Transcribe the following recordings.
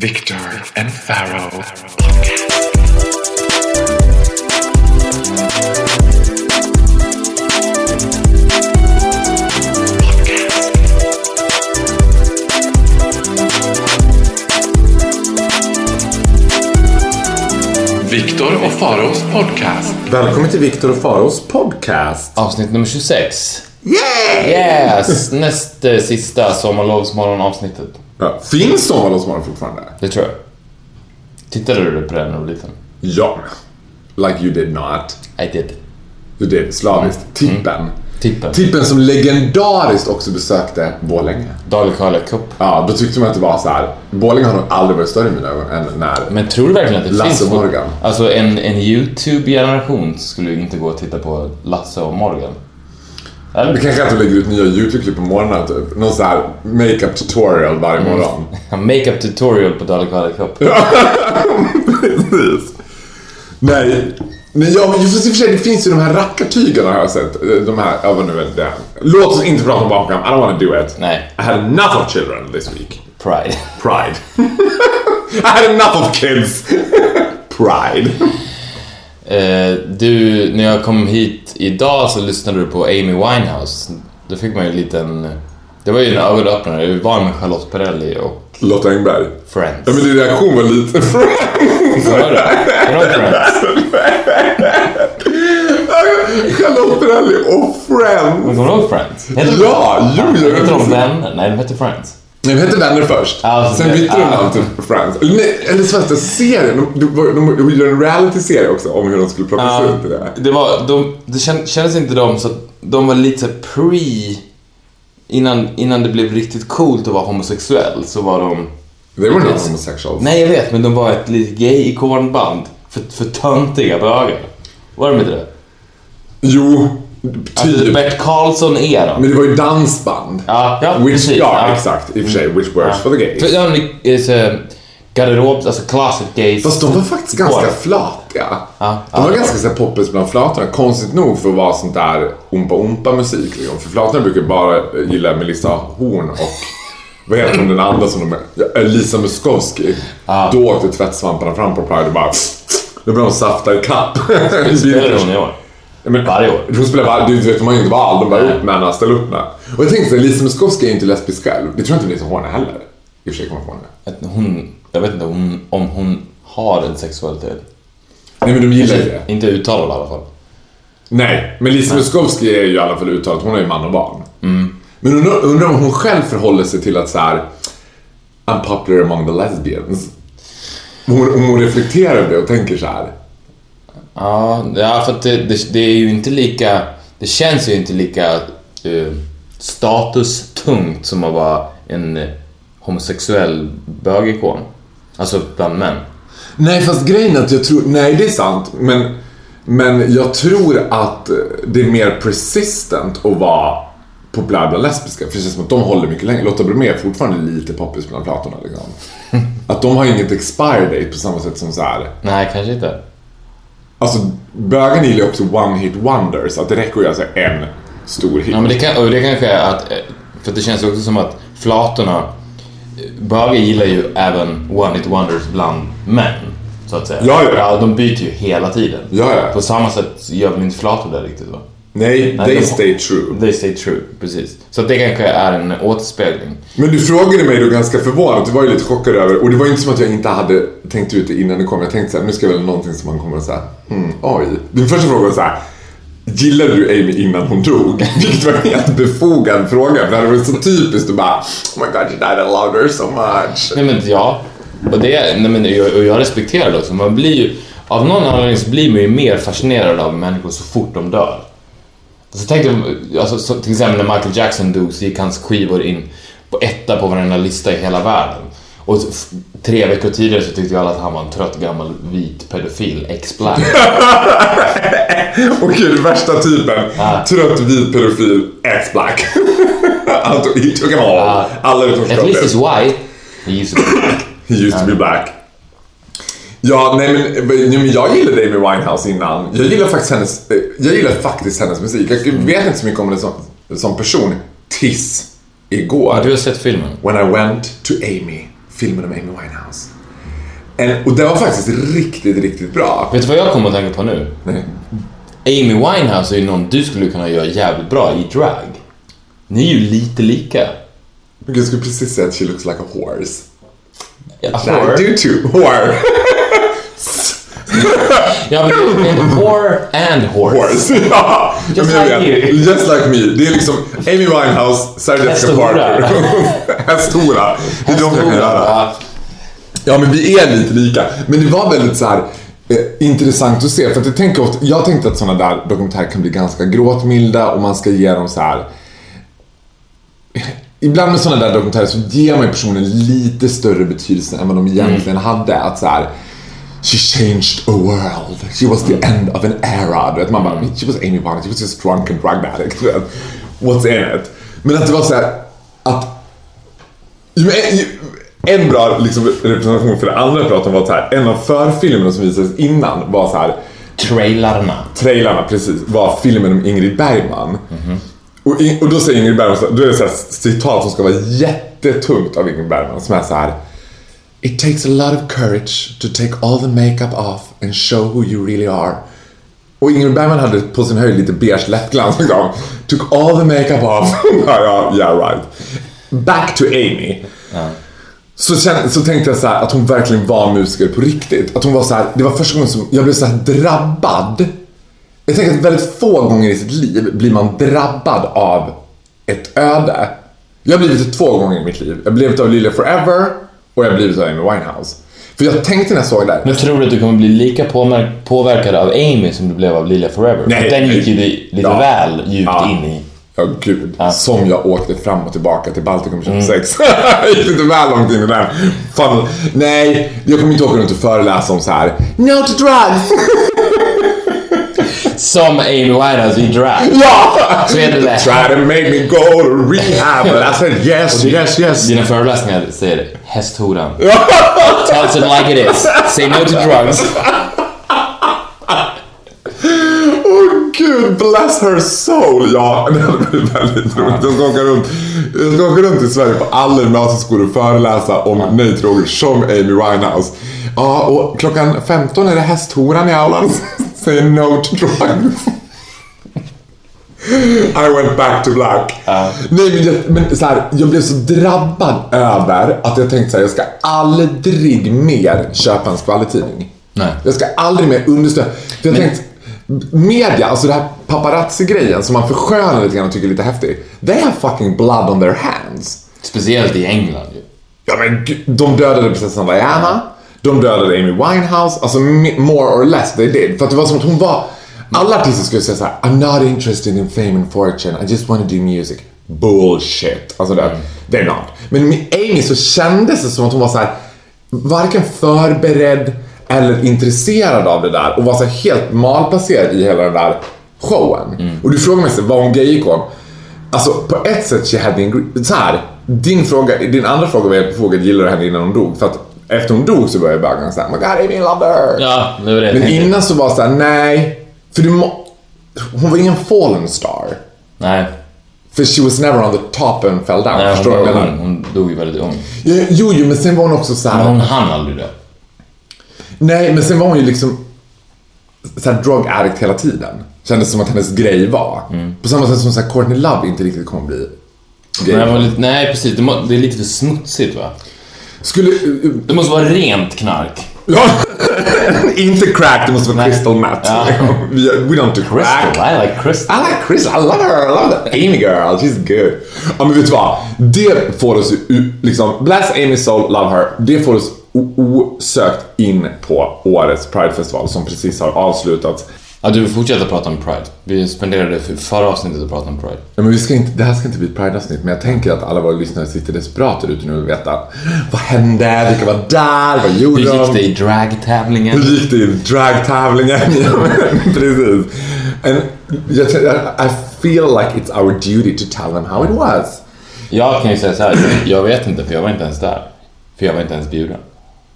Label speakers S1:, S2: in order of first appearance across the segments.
S1: Victor and Pharaoh. Viktor och Faraos podcast.
S2: Välkommen till Viktor och Faros podcast.
S3: Avsnitt nummer 26.
S2: Yay!
S3: Yes! Näst eh, sista sommarlovsmorgon-avsnittet.
S2: Ja, finns Sommarlovsmorgon fortfarande?
S3: Det tror jag. Tittade du på det när du var liten?
S2: Ja. Like you did not.
S3: I did.
S2: Du did, slaviskt. Tippen.
S3: Tippen.
S2: Tippen som legendariskt också besökte Borlänge.
S3: Dali Karla Cup.
S2: Ja, då tyckte man att det var så här. Borlänge har nog aldrig varit större i mina ögon än när...
S3: Men tror du verkligen att det
S2: Lasse
S3: finns...
S2: och Morgan.
S3: Alltså en, en YouTube-generation skulle ju inte gå och titta på Lasse och Morgan. Eller?
S2: kanske lägger ut nya YouTube-klipp på morgonen typ. Någon så här makeup tutorial varje morgon.
S3: Makeup tutorial på Dali Karla Cup.
S2: Precis. Nej. Nej, ja, men just i och för sig, det finns ju de här rackartygarna har jag sett. De här, ja vad nu är det. Låt oss inte prata om barnprogram, I don't wanna do it.
S3: Nej.
S2: I had enough of children this week.
S3: Pride.
S2: Pride. I had enough of kids. Pride.
S3: Eh, du, när jag kom hit idag så lyssnade du på Amy Winehouse. Då fick man ju en liten... Det var ju en ögonöppnare. Jag var med Charlotte Perrelli och
S2: Lotta Engberg.
S3: Friends.
S2: Ja men din reaktion var lite...
S3: Vad var det? Du ihåg Friends?
S2: Charlotte Perrelli och Friends.
S3: Men Kommer du ihåg Friends? Heter
S2: Ja, jo, jo.
S3: Heter de Vänner? Nej, de hette Friends.
S2: Nej, de hette Vänner först.
S3: Ja,
S2: Sen bytte de namn till Friends. Eller, nej, eller det serien. De, de, de, de gjorde en reality-serie också om hur de skulle plockas
S3: Ja,
S2: ut i det.
S3: det var... De, det kän- kändes inte de så... De var lite pre... Innan, innan det blev riktigt coolt att vara homosexuell så var de...
S2: They were not homosexuals.
S3: Nej, jag vet, men de var ett litet gay-ikonband för, för töntiga bögar. Var de inte det?
S2: Jo,
S3: Alltså. Bert Karlsson-eran.
S2: Men det var ju dansband.
S3: Ja, ja
S2: Which,
S3: precis.
S2: ja, exakt. I och för sig, which works for the gays.
S3: Ja, det är så, garderob, alltså closet gays.
S2: Fast de var faktiskt ganska
S3: Ikon.
S2: flatiga.
S3: Ja,
S2: de var
S3: ja.
S2: ganska så poppis bland flatorna. Konstigt nog för att vara sånt där umpa-umpa musik. Liksom. För flatorna brukar bara gilla Melissa Horn och vad heter hon den andra som de ja, Lisa Muskowski. Då åkte tvättsvamparna fram på Pride och bara då började de safta ikapp.
S3: Spelar hon i år?
S2: Men,
S3: Varje år.
S2: De spelar var, du vet, de har ju inte val, de bara upp med henne, ställ upp med. Och jag tänkte så här, Lisa Muskowski är inte lesbisk själv. Det tror jag inte Lisa Horn är heller. I och för sig kommer.
S3: Att Hon, jag vet inte hon, om hon har en sexualitet.
S2: Nej men de gillar ju det.
S3: Inte uttalad i alla fall.
S2: Nej, men Lisa Muskowski är ju i alla fall uttalat, hon är ju man och barn. Men undrar, undrar om hon själv förhåller sig till att så här I'm popular among the lesbians. Om hon, hon reflekterar över det och tänker så här.
S3: Ja, ja för det, det, det är ju inte lika... Det känns ju inte lika uh, statustungt som att vara en homosexuell bögikon. Alltså bland män.
S2: Nej fast grejen är att jag tror, nej det är sant, men, men jag tror att eh, det är mer persistent att vara populär bland lesbiska. För det känns som att de håller mycket längre. Lotta Bromé är fortfarande lite poppis bland flatorna liksom. Att de har inget expire date på samma sätt som så här.
S3: Nej, kanske inte.
S2: Alltså bögarna gillar ju också one hit wonders. Att det räcker ju alltså en stor hit.
S3: Ja, men det, kan, och det kanske är att... eh, För det känns också som att flatorna... Bögar gillar ju även one hit wonders bland män. Så att säga.
S2: Ja, ja.
S3: ja de byter ju hela tiden.
S2: Ja, ja.
S3: På samma sätt gör väl inte flator det riktigt va?
S2: Nej,
S3: Nej,
S2: they
S3: de-
S2: stay true.
S3: They stay true, precis. Så det kanske är en återspegling.
S2: Men du frågade mig då ganska förvånad, du var ju lite chockad över, och det var ju inte som att jag inte hade tänkt ut det innan det kom. Jag tänkte såhär, nu ska jag väl någonting som man kommer att säga, mm, oj. Din första fråga var såhär, gillade du Amy innan hon dog? Vilket var en helt befogad fråga, för det hade varit så typiskt att bara, oh my god you died, I love her so much.
S3: Nej men ja, och, det, nej, men, jag- och jag respekterar det också. Man blir ju, av någon anledning så blir man ju mer fascinerad av människor så fort de dör. Så tänk dig, alltså, så, till exempel när Michael Jackson dog så gick hans skivor in på etta på varenda lista i hela världen. Och tre veckor tidigare så tyckte alla att han var en trött gammal vit pedofil, ex-black.
S2: Och gud, värsta typen,
S3: Ja.
S2: trött vit pedofil, ex-black. Han tog- He took them all. Alla utom
S3: At least he's white. He used to be black.
S2: He used to be black. Ja, nej men, nej, men jag gillade Amy Winehouse innan. Jag gillar faktiskt hennes, eh, jag gillar faktiskt hennes musik. Jag vet inte så mycket om henne som, som person tills igår.
S3: Du har sett filmen?
S2: When I went to Amy filmen om Amy Winehouse. En, och det var faktiskt riktigt, riktigt bra.
S3: Vet du vad jag kommer att tänka på nu?
S2: Nej.
S3: Amy Winehouse är ju någon du skulle kunna göra jävligt bra i drag. Ni är ju lite lika.
S2: Jag skulle precis säga att she looks like a horse.
S3: Ja,
S2: I do too. Whore.
S3: Ja, men det är en whore and horse.
S2: Horse. ja.
S3: Just
S2: jag
S3: like you.
S2: Just like me. Det är liksom Amy Winehouse, Sarah Jessica. Parker. Hästhora. Det är de jag kan göra.
S3: Ja.
S2: Men vi är lite lika. Men det var väldigt så här eh, intressant att se. För att jag, tänker ofta, jag tänkte att sådana där dokumentärer kan bli ganska gråtmilda och man ska ge dem så här. Ibland med sådana där dokumentärer så ger man ju personen lite större betydelse än vad de egentligen hade. Att så här. She changed a world. She was the end of an era. Du vet, man bara, she was Amy Winehouse. She was just drunk and drug addict. What's in it? Men att det var så här att en- bra liksom, representation för det andra jag pratade om var så här, en av förfilmerna som visades innan var så här
S3: Trailarna.
S2: trailarna precis, var filmen om Ingrid Bergman. Och, in, och då säger Ingrid Bergman, så- då är det så här citat som ska vara jättetungt av Ingrid Bergman som är så här It takes a lot of courage to take all the makeup off and show who you really are. Och Ingrid Bergman hade på sin höjd lite beige läppglans liksom. Took all the makeup off. ja, yeah right. Back to Amy. Så, kände, så tänkte jag så här att hon verkligen var musiker på riktigt. Att hon var så här, det var första gången som jag blev så här drabbad. Jag tänker att väldigt få gånger i sitt liv blir man drabbad av ett öde. Jag har blivit det två gånger i mitt liv. Jag blivit av Lilja Forever och jag blivit av Amy Winehouse. För jag tänkte när jag såg det här,
S3: Men tror du att du kommer bli lika påverkad av Amy som du blev av Lilja Forever?
S2: Nej,
S3: den gick ju li- lite
S2: Ja.
S3: väl djupt
S2: Ja.
S3: in i.
S2: Ja, gud. Som jag åkte fram och tillbaka till Baltikum
S3: Mm.
S2: 26. jag gick lite väl långt in i den. Fan. Nej, jag kommer inte åka runt och föreläsa om så här. No to drugs!
S3: Som Amy Winehouse i drag.
S2: ja!
S3: Så är det lätt.
S2: Try to make me go to rehab. But I said yes, yes, yes.
S3: Dina föreläsningar säger hästhoran. Tells it like it is. Say no to drugs.
S2: Åh gud, bless her soul! Ja, det hade blivit väldigt roligt. Jag ska åka runt, jag ska åka runt i Sverige på alla gymnasieskolor och föreläsa om till droger som Amy Winehouse. Ja, och klockan 15 är det hästhoran i aulan säger no to drugs. I went back to black. Nej men, jag, men så här, jag blev så drabbad över att jag tänkte så här, jag ska aldrig mer köpa en skvallertidning.
S3: Nej.
S2: Jag ska aldrig mer understödja. Jag tänkte, media, alltså det här paparazzi-grejen som man förskönar lite grann och tycker är lite häftig. They have fucking blood on their hands.
S3: Speciellt i England ju.
S2: Ja men de dödade prinsessan Diana, de dödade Amy Winehouse, alltså more or less they did. För att det var som att hon var, alla artister skulle säga såhär I'm not interested in fame and fortune, I just want to do music. Bullshit. Alltså det, they're not. Men med Amy så kändes det som att hon var så här varken förberedd eller intresserad av det där och var så helt malplacerad i hela den där showen. Och du frågar mig så var hon gayikon? Alltså på ett sätt she had ingre- så här, din fråga, din andra fråga var jag frågade gillar du henne innan hon dog? För att efter hon dog så började bögarna säga oh my god Amy her.
S3: Ja, det var det jag
S2: Men innan så var det såhär, nej. För du må, hon var ingen fallen star.
S3: Nej.
S2: För she was never on the top and fell down.
S3: Nej
S2: Förstår du vad jag
S3: hon,
S2: menar?
S3: hon dog ju väldigt ung.
S2: Jo, Jo, men sen var hon också så här.
S3: Men hon hann aldrig dö.
S2: Nej, men sen var hon ju liksom så här drug addict hela tiden. Kändes som att hennes grej var.
S3: Mm.
S2: På samma sätt som så här Courtney Love inte riktigt kommer bli
S3: det var lite, nej precis, det, må, det är lite för smutsigt va?
S2: Skulle...
S3: Det måste vara rent knark.
S2: Ja, inte crack, det måste vara
S3: Nej.
S2: crystal meth.
S3: Ja.
S2: We, don't do crack.
S3: Crystal, I like crystal.
S2: I like Crystal, I love her, I love that Amy girl, she's good. Ja men vet du vad? Det får oss liksom, bless Amy soul, love her. Det får oss osökt in på årets Pridefestival som precis har avslutats.
S3: Ja, du vill fortsätta prata om Pride. Vi spenderade för- förra avsnittet att prata om Pride.
S2: Ja, men vi ska inte, det här ska inte bli ett Pride-avsnitt, men jag tänker att alla våra lyssnare sitter desperat ute nu och vill veta vad hände, vilka var där, vad gjorde
S3: Hur
S2: de?
S3: gick det i dragtävlingen?
S2: Hur gick det i dragtävlingen? Precis. And I feel like it's our duty to tell them how it was.
S3: Jag kan ju säga så här, jag vet inte för jag var inte ens där. För jag var inte ens bjuden.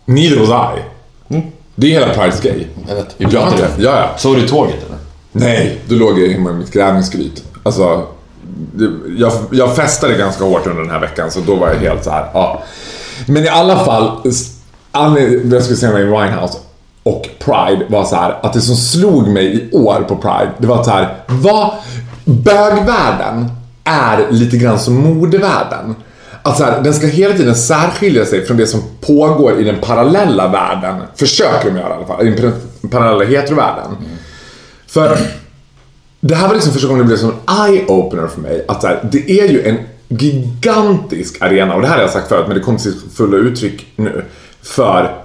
S2: Neither was I. Det är hela Prides grej.
S3: Jag vet, vi pratade.
S2: inte. Ja, ja.
S3: Såg du tåget eller?
S2: Nej, då låg jag hemma i mitt grävningsgryt. Alltså, det, jag, jag festade ganska hårt under den här veckan så då var jag helt så här. Ja. Men i alla fall, anledningen jag skulle säga med Winehouse och Pride var så här att det som slog mig i år på Pride, det var så här, vad bögvärlden är lite grann som modevärlden. Att så här, den ska hela tiden särskilja sig från det som pågår i den parallella världen. Försöker de göra i alla fall, i den parallella heterovärlden. För det här var liksom första gången det blev som en eye-opener för mig. Att så här, det är ju en gigantisk arena, och det här har jag sagt förut, men det kommer till sitt fulla uttryck nu. För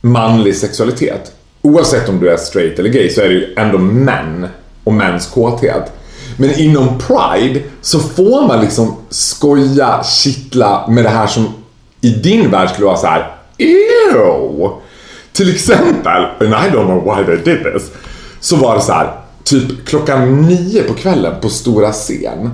S2: manlig sexualitet. Oavsett om du är straight eller gay så är det ju ändå män och mäns kåthet. Men inom Pride så får man liksom skoja, kittla med det här som i din värld skulle vara så här. Ew! Till exempel, and I don't know why they did this, så var det så här, typ klockan nio på kvällen på stora scen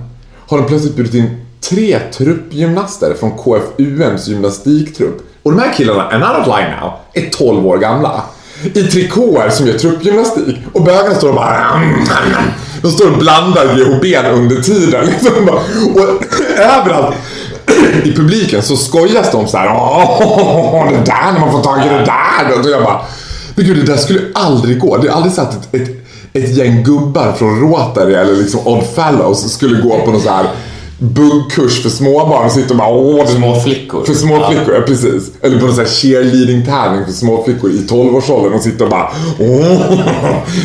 S2: har de plötsligt bjudit in tre truppgymnaster från KFUMs gymnastiktrupp. Och de här killarna, and I don't lie now, är 12 år gamla. I trikåer som gör truppgymnastik. Och bögarna står och bara... Mm, mm, mm. De står och blandar GHB under tiden. Liksom bara. Och överallt i publiken så skojas de så här. Åh, det där när man får tag i det där. Och jag bara, men gud det där skulle aldrig gå. Det är aldrig så att ett, ett, ett gäng gubbar från Rotary eller liksom Odd Fellows skulle gå på någon så här buggkurs för småbarn och sitta och bara åh, det-
S3: Små flickor.
S2: För små flickor, ja precis. Eller på någon sån här cheerleading-tävling för små flickor i 12-årsåldern och sitter och bara åh,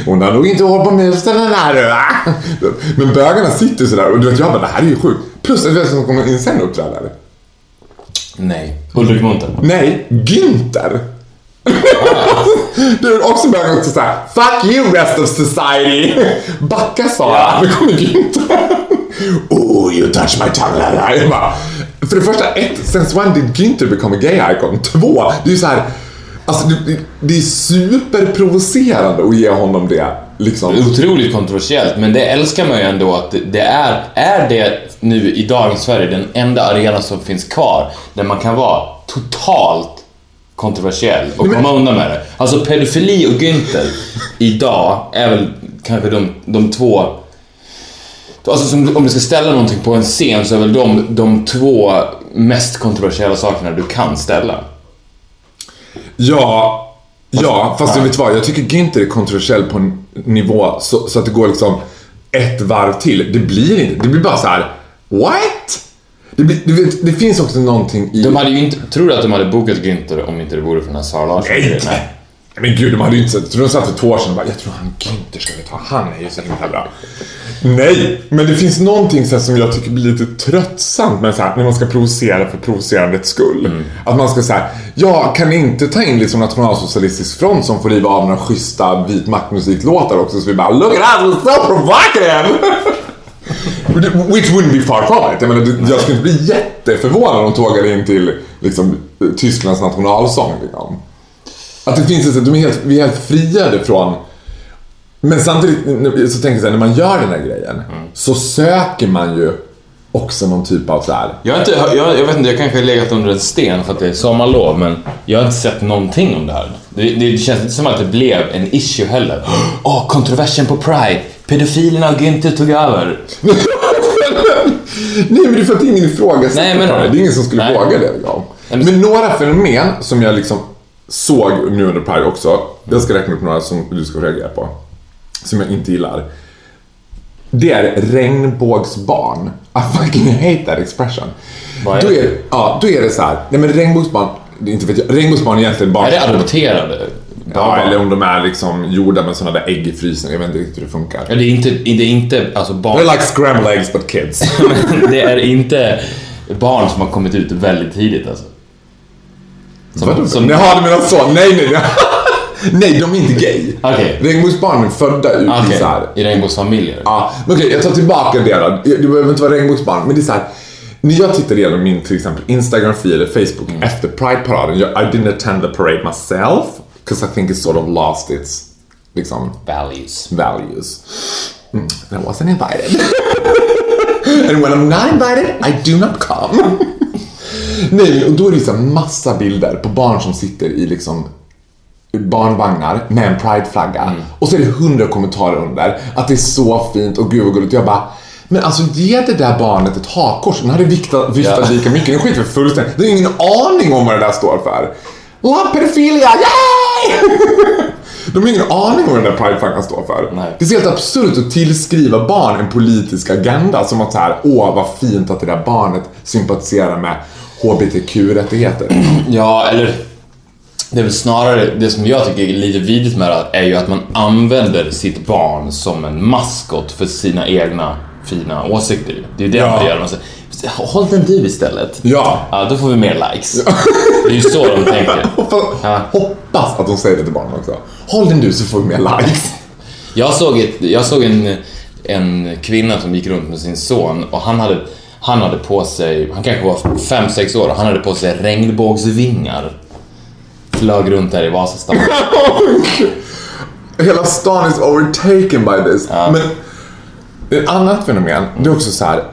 S2: hon har nog inte hållit på musen den här? Men bögarna sitter sådär och du vet jag bara det här är ju sjukt. Plus att vet som kommer in sen uppträdare.
S3: Nej. Ulrik Munther.
S2: Nej, Günther. Du är också börjar också såhär, fuck you rest of society. Backa sa jag,
S3: Ja.
S2: nu kommer Günther. Oh, you touch my tongue. Jag bara, för det första, ett, since when did Günther become a gay icon? Två, det är ju så här. Alltså det, det, är superprovocerande att ge honom det. Liksom.
S3: Otroligt kontroversiellt, men det älskar man ju ändå att det är, är det nu i dagens Sverige den enda arena som finns kvar där man kan vara totalt kontroversiell och
S2: Men-
S3: komma undan med det. Alltså pedofili och Günther idag är väl kanske de, de två Alltså som, om du ska ställa någonting på en scen så är väl de, de två mest kontroversiella sakerna du kan ställa.
S2: Ja, ja, fast du vet vad? Jag tycker Günther är kontroversiell på en nivå så, så att det går liksom ett varv till. Det blir inte, det blir bara så här: what? Det, blir, du vet, det finns också någonting i...
S3: De hade ju inte, tror du att de hade bokat Günther om inte det vore för den här Sara Larsson?
S2: Nej, nej. Men gud, de hade ju inte sett. Jag tror de satt för två år sedan och bara, jag tror han Günther ska vi ta. Han är ju så himla bra. Nej, men det finns någonting så som jag tycker blir lite tröttsamt med så här, när man ska provocera för provocerandets skull. Att man ska säga, ja, kan inte ta in liksom Nationalsocialistisk front som får riva av några schyssta vit maktmusiklåtar också? Så vi bara, look at us, so provocative! Which wouldn't be far from it. Jag, menar, jag skulle inte bli jätteförvånad om de tågade in till liksom, Tysklands nationalsång. Liksom. Att det finns ett de är helt, vi är helt friade från... Men samtidigt så tänker jag så här, när man gör den här grejen så söker man ju också någon typ av så här.
S3: Jag, inte, jag, jag vet inte, jag kanske har legat under en sten för att det är sommarlov, men jag har inte sett någonting om det här. Det, det känns inte som att det blev en issue heller. Åh, kontroversen på Pride! Pedofilerna och Günther tog över.
S2: Nej men det är för att ingen ifrågasätter det. Det är ingen som skulle
S3: Nej.
S2: våga det. Liksom.
S3: men-
S2: Men några fenomen som jag liksom såg nu under Pride också. Jag ska räkna upp några som du ska reagera på. Som jag inte gillar. Det är regnbågsbarn. I fucking hate that expression.
S3: Vad är
S2: då
S3: det?
S2: är, ja, då är det så här. Nej men regnbågsbarn, inte vet jag. Regnbågsbarn är egentligen barn
S3: Är det adopterade?
S2: Ja,
S3: barn?
S2: eller om de är liksom gjorda med sådana där ägg i frysen. Jag vet inte riktigt hur det funkar.
S3: Det är inte, det är inte alltså barn.
S2: They're like scrambled eggs but kids.
S3: Det är inte barn som har kommit ut väldigt tidigt alltså.
S2: Vadå?
S3: som-
S2: Jaha, du menar så? Nej, nej, nej. Nej, de är inte gay.
S3: Okej.
S2: Regnbågsbarn är födda ut
S3: Okej,
S2: i så här.
S3: i regnbågsfamiljer.
S2: Ja, men okej, jag tar tillbaka det då. Det behöver inte vara regnbågsbarn, men det är så här. När jag tittar igenom min till exempel Instagram feed eller Facebook
S3: Mm.
S2: efter Pride-paraden. Jag, I didn't attend the parade myself, because I think it sort of lost its liksom
S3: Values.
S2: values. Mm, I wasn't invited. and when I'm not invited, I do not come. Nej, och då är det så massa bilder på barn som sitter i liksom barnvagnar med en prideflagga. Och så är det hundra kommentarer under att det är så fint och gud vad gulligt. Jag bara, Men alltså ge det där barnet ett hakkors. Den hade viftat,
S3: Ja.
S2: lika mycket. Den skiter vi fullständigt. Det är ingen aning om vad det där står för. Love pedofilia, yay! De har ingen aning om vad den där prideflaggan står för.
S3: Nej.
S2: Det är helt absurt att tillskriva barn en politisk agenda som att så här, åh vad fint att det där barnet sympatiserar med HBTQ-rättigheter.
S3: Ja, eller det är väl snarare det som jag tycker är lite vidrigt med det är ju att man använder sitt barn som en maskot för sina egna fina åsikter. Det är ju det
S2: Ja.
S3: man gör. Man säger, Håll den du istället.
S2: Ja.
S3: Ja, då får vi mer likes. Det är ju så de tänker.
S2: Hoppas,
S3: Ja.
S2: hoppas att de säger det till barnen också. Håll den du så får vi mer likes.
S3: Jag såg, ett, jag såg en, en kvinna som gick runt med sin son och han hade, han hade på sig, han kanske var 5-6 år och han hade på sig regnbågsvingar. Flög runt där i Vasastan.
S2: Hela stan is overtaken by this.
S3: Ja.
S2: Men ett annat fenomen, det är också så här.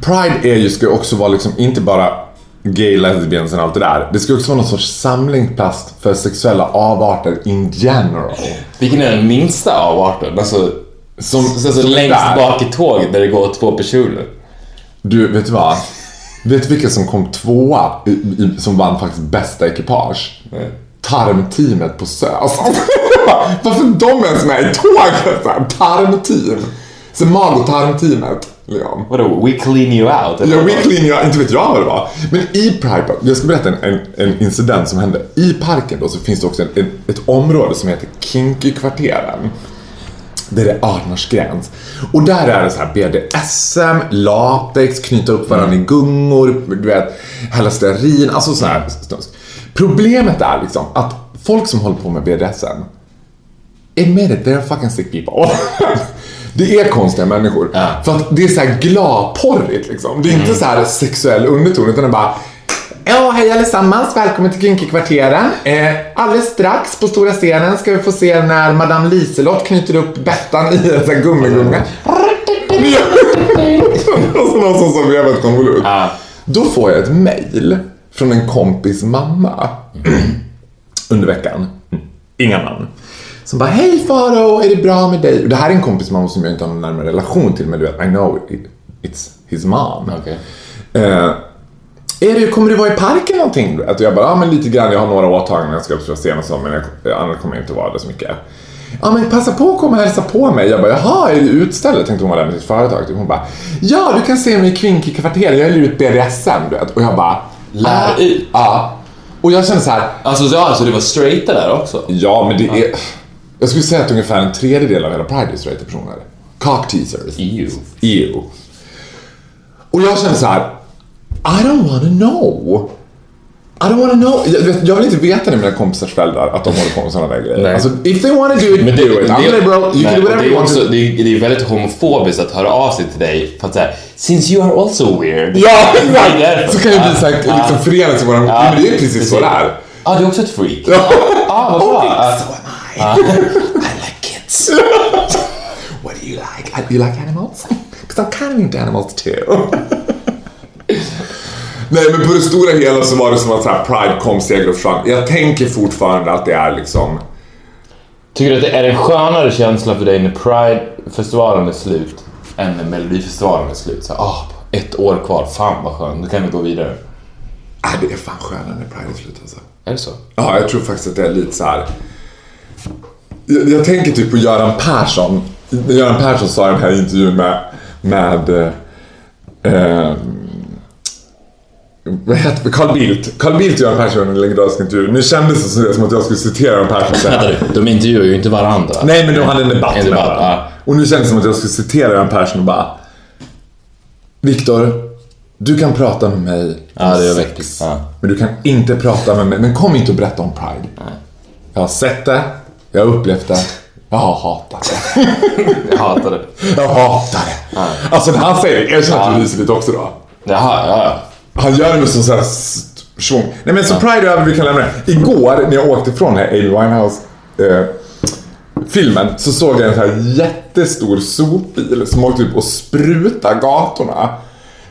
S2: Pride är ju, ska också vara liksom inte bara gay, lesbians och allt det där. Det ska också vara någon sorts samlingsplats för sexuella avarter in general.
S3: Vilken är den minsta avarten? Alltså,
S2: Som,
S3: så, så
S2: som
S3: längst
S2: där.
S3: bak i tåget där det går två personer.
S2: Du, vet du vad? Vet du vilka som kom tvåa, i, i, som vann faktiskt bästa ekipage? Tarmteamet på SÖS. Varför de ens med i tåget? Tarmteam. Så mag och tarmteamet. Liksom.
S3: Vadå, we clean you out?
S2: Ja,
S3: vad?
S2: weekly, jag, inte vet jag vad det var. Men i Pride Park, jag ska berätta en, en, en incident som hände. I parken då så finns det också en, ett område som heter Kinky-kvarteren. Där det är 18-årsgräns. Och där är det så här BDSM, latex, knyta upp varandra i gungor, du vet, hälla stearin, alltså så här. Problemet är liksom att folk som håller på med BDSM, admit it, they're fucking sick people. Det är konstiga människor.
S3: Ja.
S2: För att det är så här gladporrigt liksom. Det är inte så här sexuell underton utan det är bara Ja, hej allesammans. Välkommen till Kinky-kvarteren. Eh, alldeles strax på stora scenen ska vi få se när Madame Liselott knyter upp Bettan i en sån här gummigunga. Och så någon som vevar ett konvolut.
S3: Ja.
S2: Då får jag ett mail från en kompis mamma under veckan. Inga namn. Som bara, hej Faro, är det bra med dig? Och det här är en kompis mamma som jag inte har någon närmare relation till, men du vet, I know it, it's his mom.
S3: Okej.
S2: Eh, är det, kommer du vara i parken någonting? Och jag bara, ja men lite grann, jag har några åtaganden, jag ska upp sena och så, men jag, annars kommer jag inte vara där så mycket. Ja men passa på att komma och hälsa på mig. Jag bara, jaha, är du utställd? Tänkte hon var där med sitt företag. Typ. Hon bara, ja du kan se mig i Kvinky-kvarteren, jag hyr ut BDSM du vet. Och jag bara,
S3: Lär
S2: ah,
S3: ut.
S2: Ja. Och jag kände så här,
S3: Alltså, så, alltså, det var straighta där också?
S2: ja men det är, jag skulle säga att ungefär en tredjedel av hela Pride är straighta personer. Cock teasers.
S3: EU.
S2: EU. Och jag känner så här, I don't wanna know. I don't wanna know. Jag, jag vill inte veta med mina kompisars föräldrar att de håller på med sådana där grejer.
S3: Nej.
S2: Alltså, if they wanna do it,
S3: Men det,
S2: do it. I'm liberal, you
S3: nej,
S2: can do whatever you want
S3: också, det, är, det är väldigt homofobiskt att höra av sig till dig för att säga Since you are also weird.
S2: Ja, exakt! Så kan ju bli så här,
S3: Ja.
S2: liksom förenas i våran... Ja, men det är precis så det är.
S3: Ja, du är också ett freak.
S2: Ja.
S3: Ja, vad bra. Ja.
S2: So am I. I like kids. What do you like? You like animals? Because I'm kind of into animals too. Nej, men på det stora hela så var det som att så här, Pride kom, seger och försvann. Jag tänker fortfarande att det är liksom...
S3: Tycker du att det är en skönare känsla för dig när Pride-festivalen är slut än när Melodifestivalen är slut? Så, ah, ett år kvar, fan vad skönt, nu kan vi gå vidare.
S2: Äh, det är fan skönare när Pride är slut alltså.
S3: Är det så?
S2: Ja, jag tror faktiskt att det är lite så här. Jag, jag tänker typ på Göran Persson. Göran Persson sa i den här intervjun med... med eh, eh, vad heter? Carl Bildt. Carl Bildt och Göran Persson i en legendarisk intervju. Nu kändes det som att jag skulle citera Göran Persson.
S3: Vänta du, de intervjuar ju inte varandra.
S2: Nej, men de hade en debatt.
S3: En
S2: med
S3: debatt,
S2: varandra.
S3: ja.
S2: Och nu kändes det som att jag skulle citera Göran Persson och bara... Viktor, du kan prata med mig
S3: Ja, det är
S2: sex.
S3: Ja.
S2: Men du kan inte prata med mig. Men kom inte och berätta om Pride. Jag har sett det, jag har upplevt det, jag har hatat det.
S3: Jag hatar det.
S2: Jag hatar det. Alltså när han säger det, erkänn att du ryser lite också då.
S3: Jaha, ja, ja.
S2: Han gör det med sån sån här st- svung. Nej men så Pride är över, vi kan lämna det. Igår när jag åkte från den här Amy Winehouse eh, filmen så såg jag en sån här jättestor sopbil som åkte upp och sprutade gatorna.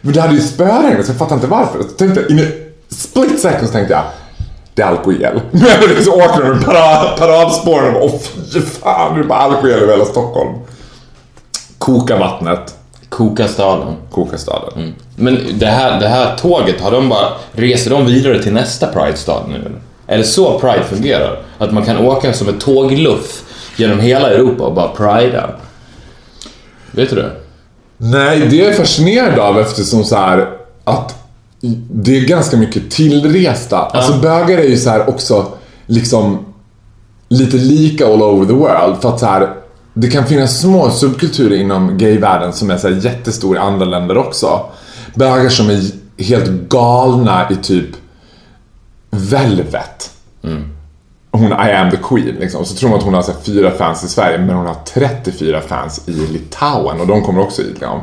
S2: Men det hade ju spöregn så jag fattar inte varför. Så tänkte jag, in split second så tänkte jag det är alkohol. Men så åker de parad, paradspåren och fy fan, det är bara alkohol över hela Stockholm. Koka vattnet,
S3: Koka-staden.
S2: Kokastaden.
S3: Men det här, det här tåget, har de bara, reser de vidare till nästa Pride-stad nu eller? Är det så Pride fungerar? Att man kan åka som ett tågluff genom hela Europa och bara prida? Vet du det?
S2: Nej, det är jag fascinerad av eftersom så här att det är ganska mycket tillresta. Alltså bögar är ju så här också liksom lite lika all over the world. För att så här, det kan finnas små subkulturer inom gayvärlden som är så här jättestora i andra länder också. Bögar som är helt galna i typ Velvet. Hon I am the queen liksom. Så tror man att hon har så fyra fans i Sverige men hon har 34 fans i Litauen och de kommer också hit. Liksom.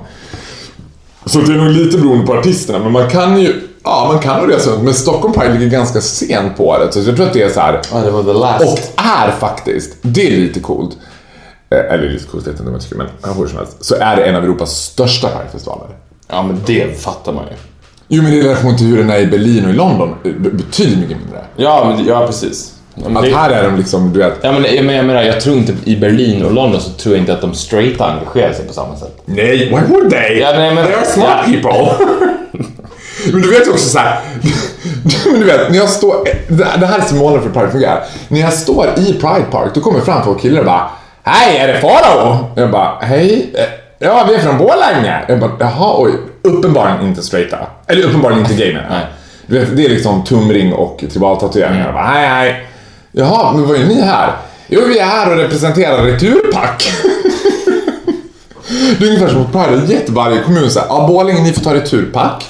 S2: Så det är nog lite beroende på artisterna men man kan ju Ja, man kan nog resa runt. Men Stockholm Pride ligger ganska sent på året. Så jag tror att det är så här.
S3: Ja, det var the last.
S2: Och är faktiskt, det är lite coolt. Eh, Eller jag vet inte tycker, men hur som helst. Så är det en av Europas största Pride-festivaler.
S3: Ja, men det fattar man ju.
S2: Jo, men i relation till hur den är i Berlin och i London, be- betydligt mycket mindre.
S3: Ja, men, ja precis. Men
S2: Att
S3: det-
S2: här är de liksom, du vet.
S3: Ja, men, jag, men, jag menar, jag tror inte i Berlin och London så tror jag inte att de straighta engagerar sig på samma sätt.
S2: Nej, why would they?
S3: Ja, nej, men-
S2: they are smart
S3: ja.
S2: people. men du vet ju också så här. men du vet, när jag står... Det här är så målen för Pride fungerar. När jag står i Pride Park, då kommer fram två killar och bara Hej, är det Farao? Jag bara, hej. Ja, vi är från Borlänge. Jag bara, jaha, oj. Uppenbarligen inte straighta. Eller uppenbarligen inte gay menar jag. Det är liksom tumring och tribaltatueringar. Jag bara, hej, hej. Jaha, men vad är ni här? Jo, vi är här och representerar Returpack. Det är ungefär som på Pride, Jätte varje kommun säger ja Borlänge ni får ta returpack.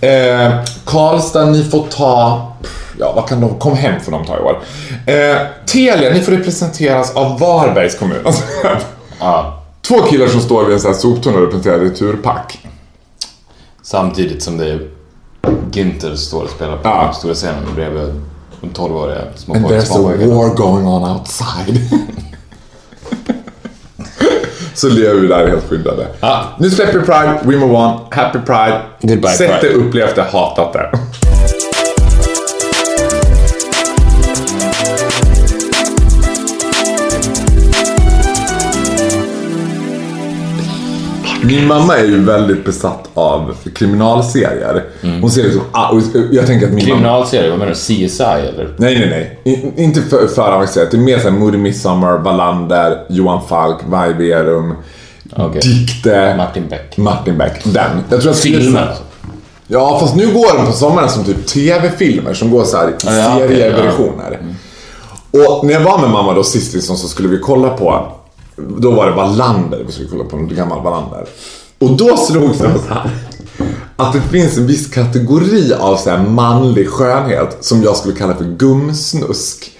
S2: Eh, Karlstad ni får ta, ja vad kan de, kom hem får de ta i år. Eh, Telia ni får representeras av Varbergs kommun. Alltså,
S3: Ja.
S2: två killar som står vid en sån här soptunna och representerar returpack.
S3: Samtidigt som det är Günther står och spelar på
S2: Ja.
S3: stora scenen bredvid de 12-åriga små
S2: And
S3: poj-
S2: there's a war going on outside. Så lever vi där helt skyddade.
S3: Ja.
S2: Nu släpper Pride, we move on. Happy Pride.
S3: Goodbye,
S2: det,
S3: Pride.
S2: upplevt det, hatat det. Min mamma är ju väldigt besatt av kriminalserier. Hon ser liksom, ah, och jag tänker att min mamma...
S3: Kriminalserie, vad menar du? CSI eller?
S2: Nej, nej, nej. I, inte för, för avancerat. Det är mer såhär Moody Midsommar, Wallander, Johan Falk, Vajberum,
S3: Okej.
S2: Dikte,
S3: Martin Beck.
S2: Martin Beck. Den. Jag tror att
S3: Filmer.
S2: Ja, fast nu går de på sommaren som typ TV-filmer som går så här i
S3: Ja, ja, okej,
S2: serieversioner. Och när jag var med mamma då sist liksom, så skulle vi kolla på, då var det Wallander, vi skulle kolla på en gammal Wallander. Och då slogs det så här att det finns en viss kategori av så här manlig skönhet som jag skulle kalla för gumsnusk.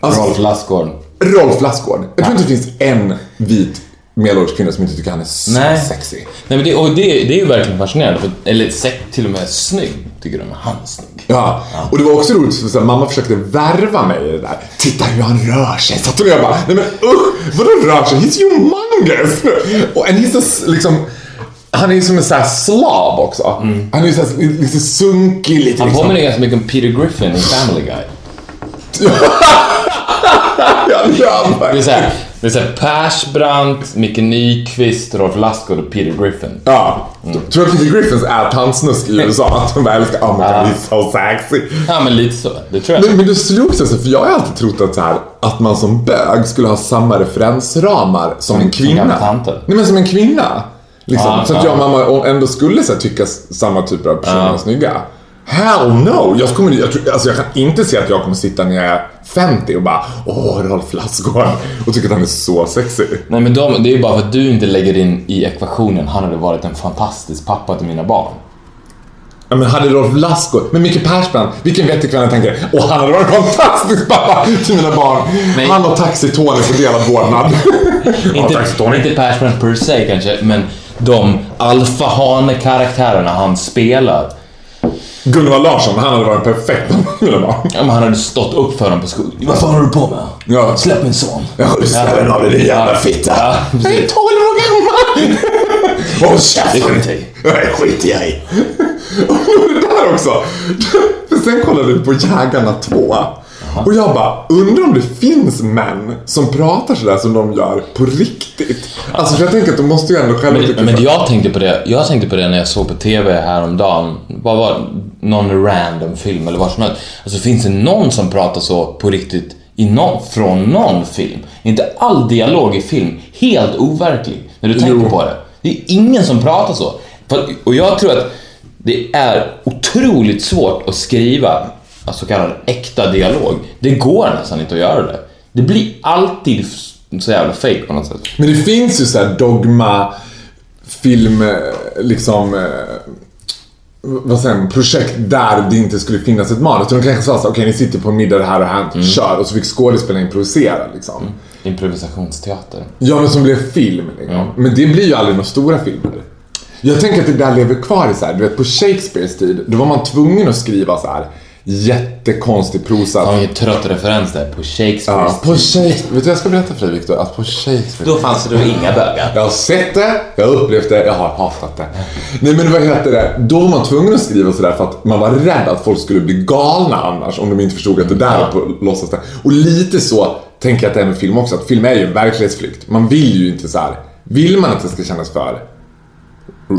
S2: Alltså,
S3: Rolf Lassgård.
S2: Rolf Lassgård. Jag tror inte det finns en vit medelålders kvinna som inte tycker han är så
S3: Nej.
S2: sexy.
S3: Nej, men det, och det, det är ju verkligen fascinerande. För, eller till och med snygg, tycker de. Han är snygg.
S2: Ja, och det var också roligt för så här, mamma försökte värva mig i det där. Titta hur han rör sig. Så att jag bara, nej men usch, vadå rör sig? He's humongous! Och and he's a, liksom, han är ju som en sån här slav också. Han är ju så här, lite sunkig, lite
S3: Han
S2: liksom.
S3: påminner ganska mycket om Peter Griffin i Family Guy.
S2: Ja, det gör han
S3: Det är såhär, Persbrandt, Micke Nyqvist, Rolf Lassgård och Peter Griffin.
S2: Ja. Tror du att Peter Griffins är tandsnusk i USA? Att de bara älskar, oh my god, he's so sexy.
S3: Ja, men lite så. Det tror jag.
S2: Men, men det slogs alltså, för jag har alltid trott att, så här, att man som bög skulle ha samma referensramar som en
S3: som
S2: kvinna.
S3: gamla tanter.
S2: Nej men som en kvinna. Liksom.
S3: Ja,
S2: så att
S3: ja.
S2: jag och mamma ändå skulle så här, tycka samma typer av personer är snygga. Hell no! Jag, kommer, jag, tror, alltså jag kan inte se att jag kommer sitta när jag är 50 och bara Åh, Rolf Lassgård och tycker att han är så sexy.
S3: Nej, men de, det är ju bara för att du inte lägger in i ekvationen han hade varit en fantastisk pappa till mina barn.
S2: Ja, men hade Rolf Lassgård, men Micke Persbrandt, vilken vettig kvinna tänker Och han hade varit en fantastisk pappa till mina barn.
S3: Nej.
S2: Han och Taxi-Tony får delad vårdnad.
S3: Inte, inte Persbrandt per se kanske, men de alfahane-karaktärerna han spelar.
S2: Gunvald Larsson, han hade varit perfekt.
S3: Ja, men han hade stått upp för dem på skolan. Vad fan håller du på med?
S2: Ja.
S3: Släpp min son.
S2: Jag skjutsar den av dig din jävla fitta.
S3: Ja,
S2: Jag är
S3: precis.
S2: 12 år gammal! Håll
S3: Det
S2: käften!
S3: skiter jag i.
S2: Nej, skit jag i. Och det där också. För sen kollade vi på Jägarna 2. Och jag bara, undrar om det finns män som pratar sådär som de gör på riktigt. Alltså för jag tänker att de måste ju ändå själva tycka
S3: Men, men jag tänkte på det, jag tänkte på det när jag såg på TV häromdagen. Vad var någon random film eller vad som helst. Alltså finns det någon som pratar så på riktigt i någon, från någon film? Inte all dialog i film helt overklig när du tänker
S2: Jo.
S3: på det. Det är ingen som pratar så. Och jag tror att det är otroligt svårt att skriva så kallad äkta dialog. Det går nästan inte att göra det. Det blir alltid så jävla fake på något sätt.
S2: Men det finns ju så här dogma, film, eh, liksom... eh, Vad säger man? Projekt där det inte skulle finnas ett manus. De kanske sa så här, okej ni sitter på en middag det här och här,
S3: Mm.
S2: kör. Och så fick skådespelaren improvisera liksom.
S3: Improvisationsteater.
S2: Ja, men som blev film liksom.
S3: Mm.
S2: Men det blir ju aldrig några stora filmer. Jag tänker att det där lever kvar i så här, du vet på Shakespeares tid, då var man tvungen att skriva så här jättekonstig prosa.
S3: Har en trött referens där på Shakespeare.
S2: Ja, på Shakespeare. Vet du jag ska berätta för dig Viktor? Att på Shakespeare.
S3: Då fanns det då inga bögar.
S2: Jag har sett det, jag har upplevt det, jag har hatat det. Nej men vad heter det? Då var man tvungen att skriva sådär för att man var rädd att folk skulle bli galna annars om de inte förstod att det där var på låtsas det. Och lite så tänker jag att det är med film också, att film är ju en verklighetsflykt. Man vill ju inte så här. vill man att det ska kännas för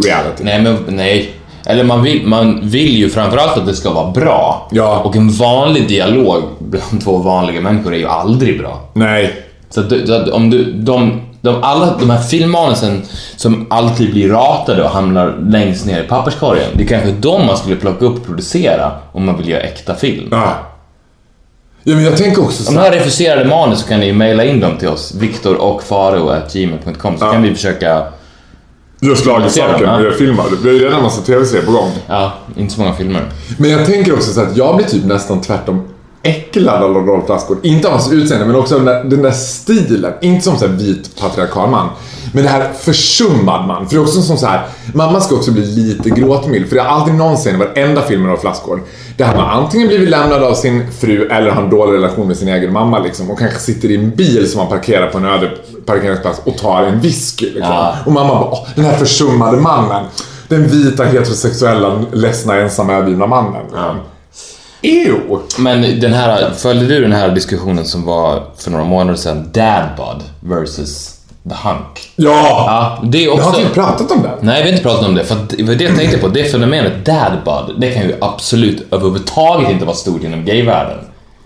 S2: reality?
S3: Nej, men nej. Eller man vill, man vill ju framförallt att det ska vara bra.
S2: Ja.
S3: Och en vanlig dialog bland två vanliga människor är ju aldrig bra.
S2: Nej.
S3: Så att, du- att om du, de, de, alla de här filmmanusen som alltid blir ratade och hamnar längst ner i papperskorgen. Det är kanske de man skulle plocka upp och producera om man vill göra äkta film.
S2: Ja. Ja men jag tänker också så
S3: Om ni
S2: här.
S3: har refuserade manus så kan ni mejla in dem till oss, viktor och gmail.com så
S2: Ja.
S3: kan vi försöka,
S2: Just saker
S3: ja.
S2: med filmar. Vi har ju redan en massa tv-serier på gång.
S3: ja, inte så många filmer.
S2: Men jag tänker också så att jag blir typ nästan tvärtom äcklad av Rolf Lassgård. Inte av hans utseende, men också av den där, den där stilen. Inte som så här vit patriarkal man. Men det här försummad man. För det är också som så här, mamma ska också bli lite gråtmild. För det är alltid någon scen i varenda film med Rolf Lassgård. Där han har antingen blivit lämnad av sin fru eller har en dålig relation med sin egen mamma liksom. Och kanske sitter i en bil som han parkerar på en öde parkeringsplats och tar en whisky liksom.
S3: Ja.
S2: Och mamma bara, Åh, den här försummade mannen. Den vita heterosexuella, ledsna, ensamma, övergivna mannen. Ew!
S3: Men den här, följde du den här diskussionen som var för några månader sedan? Dadbod versus The Hunk.
S2: Ja!
S3: Ja, det är
S2: Jag
S3: också...
S2: har inte pratat om det.
S3: Nej, vi har inte pratat om det. För det det jag tänkte på. Det fenomenet dadbod, det kan ju absolut överhuvudtaget inte vara stort inom gayvärlden.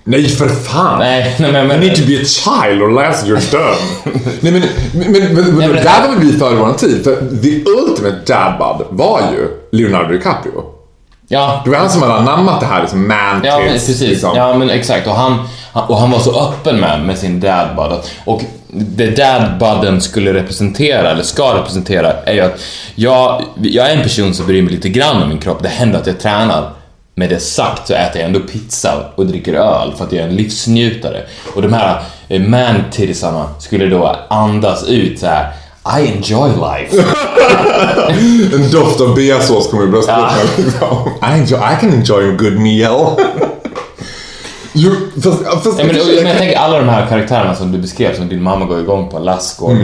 S2: Nej, för fan!
S3: Nej, nej men... men
S2: You need to be a child or last you're done. Nej men, men, men, men,
S3: men-
S2: där var vi före vår tid. För the ultimate dabbud var ju Leonardo DiCaprio.
S3: Ja,
S2: Det var han som hade anammat det här liksom man
S3: Ja, men precis.
S2: Liksom.
S3: Ja, men exakt. Och han, han- och han var så öppen med, med sin dadbud. Och det dadbudden skulle representera, eller ska representera, är ju att jag, jag är en person som bryr mig lite grann om min kropp. Det händer att jag tränar. Med det sagt så äter jag ändå pizza och dricker öl för att jag är en livsnjutare. Och de här eh, man-tittisarna skulle då andas ut så här. I enjoy life.
S2: En doft av beasås kommer i bröstkorgen.
S3: Ja.
S2: Liksom. I, enjoy, I can enjoy a good meal. jo, fast, fast,
S3: Ja, men, men jag tänker alla de här karaktärerna som du beskrev, som din mamma går igång på, Lassgård,
S2: Mm.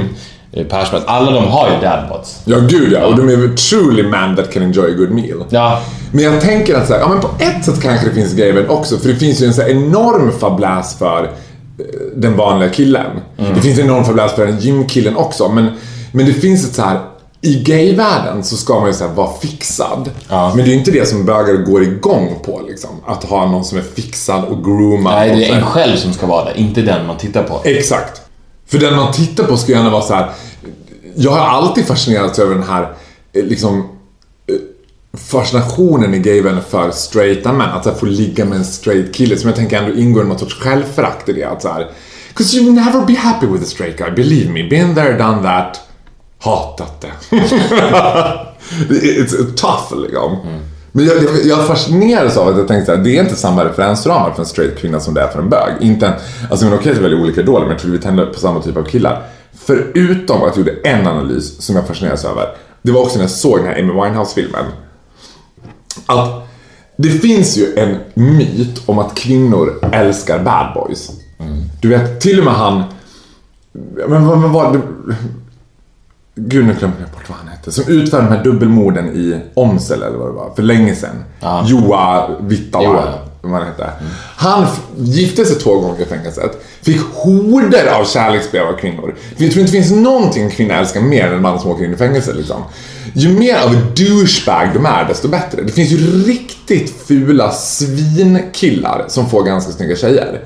S3: mm. Persbrandt, alla de har ju dadbods.
S2: Ja, gud ja. Och de är väl truly man that can enjoy a good meal.
S3: Ja,
S2: Men jag tänker att så här, ja, men på ett sätt kanske det finns gayvärld också. För det finns ju en så enorm fabläs för eh, den vanliga killen.
S3: Mm.
S2: Det finns en enorm fabläs för den gymkillen också. Men, men det finns ett så här i gayvärlden så ska man ju så vara fixad.
S3: Ja.
S2: Men det är ju inte det som bögar går igång på liksom. Att ha någon som är fixad och groomad.
S3: nej, det är en själv som ska vara där, inte den man tittar på.
S2: Exakt. För den man tittar på ska gärna vara så här. Jag har alltid fascinerats över den här eh, liksom fascinationen i gayvärlden för straighta män. Att så här, få ligga med en straight kille som jag tänker ändå ingår i något sorts självförakt i det. Att så här, Cause you will never be happy with a straight guy. Believe me. Been there, done that. Hatat det. It's tough liksom. Men jag, jag, jag fascinerades av att jag tänkte att det är inte samma referensramar för en straight kvinna som det är för en bög. Inte en, alltså men okej att är väldigt olika idoler men jag tror vi tänder på samma typ av killar. Förutom att jag gjorde en analys som jag fascinerades över. Det var också när jag såg den här Amy Winehouse-filmen. Att det finns ju en myt om att kvinnor älskar bad boys. Du vet, till och med han... Men vad var det? Gud, nu glömde jag bort vad han hette. Som utförde de här dubbelmorden i Omsel eller vad det var, för länge sedan.
S3: Ja.
S2: Joa Vittala. Vad han hette. Han gifte sig två gånger i fängelset. Fick horder av kärleksbrev av kvinnor. Jag tror inte det finns någonting en kvinna älskar mer än en man som åker in i fängelse liksom. Ju mer av douchebag de är, desto bättre. Det finns ju riktigt fula svinkillar som får ganska snygga tjejer.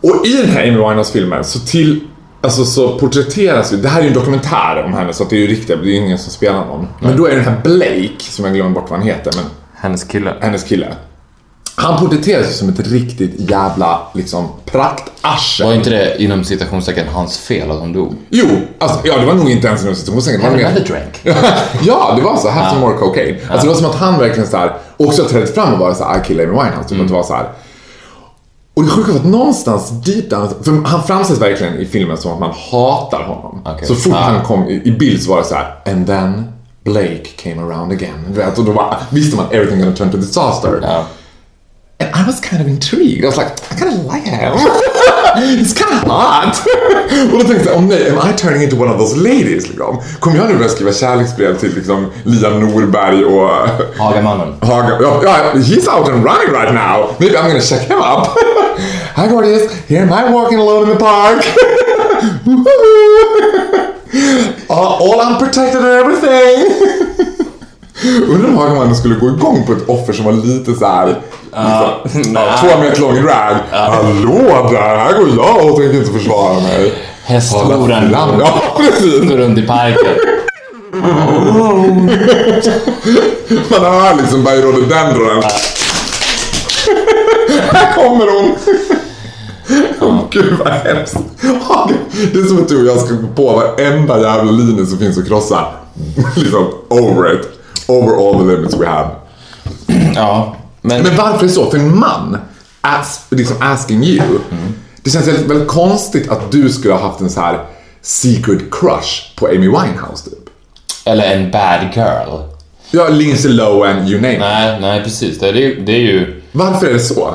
S2: Och i den här Amy Winehouse-filmen så till Alltså så porträtteras ju, det här är ju en dokumentär om henne så det är ju riktigt, det är ju ingen som spelar någon. Men då är det den här Blake, som jag glömmer bort vad han heter, men
S3: Hennes kille.
S2: hennes kille. Han porträtteras ju som ett riktigt jävla liksom praktarsel.
S3: Var inte det inom citationstecken hans fel att hon dog?
S2: Jo, alltså, ja det var nog inte ens inom situationstecken. det var mer-
S3: drank.
S2: ja, det var så. Have some more cocaine. Alltså det var som att han verkligen så här också trädde fram och var så här, I kill Amy Winehouse. Typ att det var så här. Och det sjuka var att någonstans deep down, för han framställs verkligen i filmen som att man hatar honom.
S3: Okej.
S2: Så fort
S3: Ah.
S2: han kom i, i bild så var det så här, and then Blake came around again. Vet, och då var, visste man everything gonna turn to disaster.
S3: Ja.
S2: And I was kind of intrigued. I was like, I kind of like him. He's kind of hot. och då tänkte jag, oh nej, am I turning into one of those ladies? Liksom? Kommer jag nu börja skriva kärleksbrev till liksom, Liam Norberg och
S3: Hagamannen.
S2: Haga? Ja, ja, he's out and running right now. Maybe I'm gonna check him up. Hi Gorgeous, here am I walking alone in the park. all, all unprotected and everything. Undrar om Hagamannen skulle gå igång på ett offer som var lite så här. liksom, ja, två meter lång i drag. Hallå där, här går jag och tänker inte försvara mig.
S3: Hästhoran
S2: Ja,
S3: går runt i parken.
S2: Man hör liksom by rhododendron. Här kommer hon! Åh gud vad hemskt. Det är som att du och jag ska gå på varenda jävla linje som finns att krossa. liksom over it. Over all the limits we have.
S3: Ja, men...
S2: Men varför är det så? För en man, as, liksom asking you. Det känns väldigt, väldigt konstigt att du skulle ha haft en så här secret crush på Amy Winehouse typ.
S3: Eller en bad girl.
S2: Ja, Lindsay Lohan, you name it.
S3: Nej, nej precis. Det är, det är ju...
S2: Varför är det så?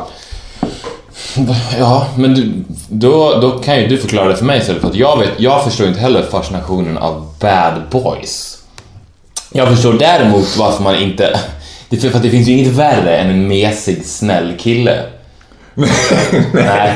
S3: Ja, men du, då, då kan ju du förklara det för mig istället. För att jag, vet, jag förstår inte heller fascinationen av bad boys. Jag förstår däremot varför man inte... Det, för att det finns ju inget värre än en mesig, snäll kille. Nej.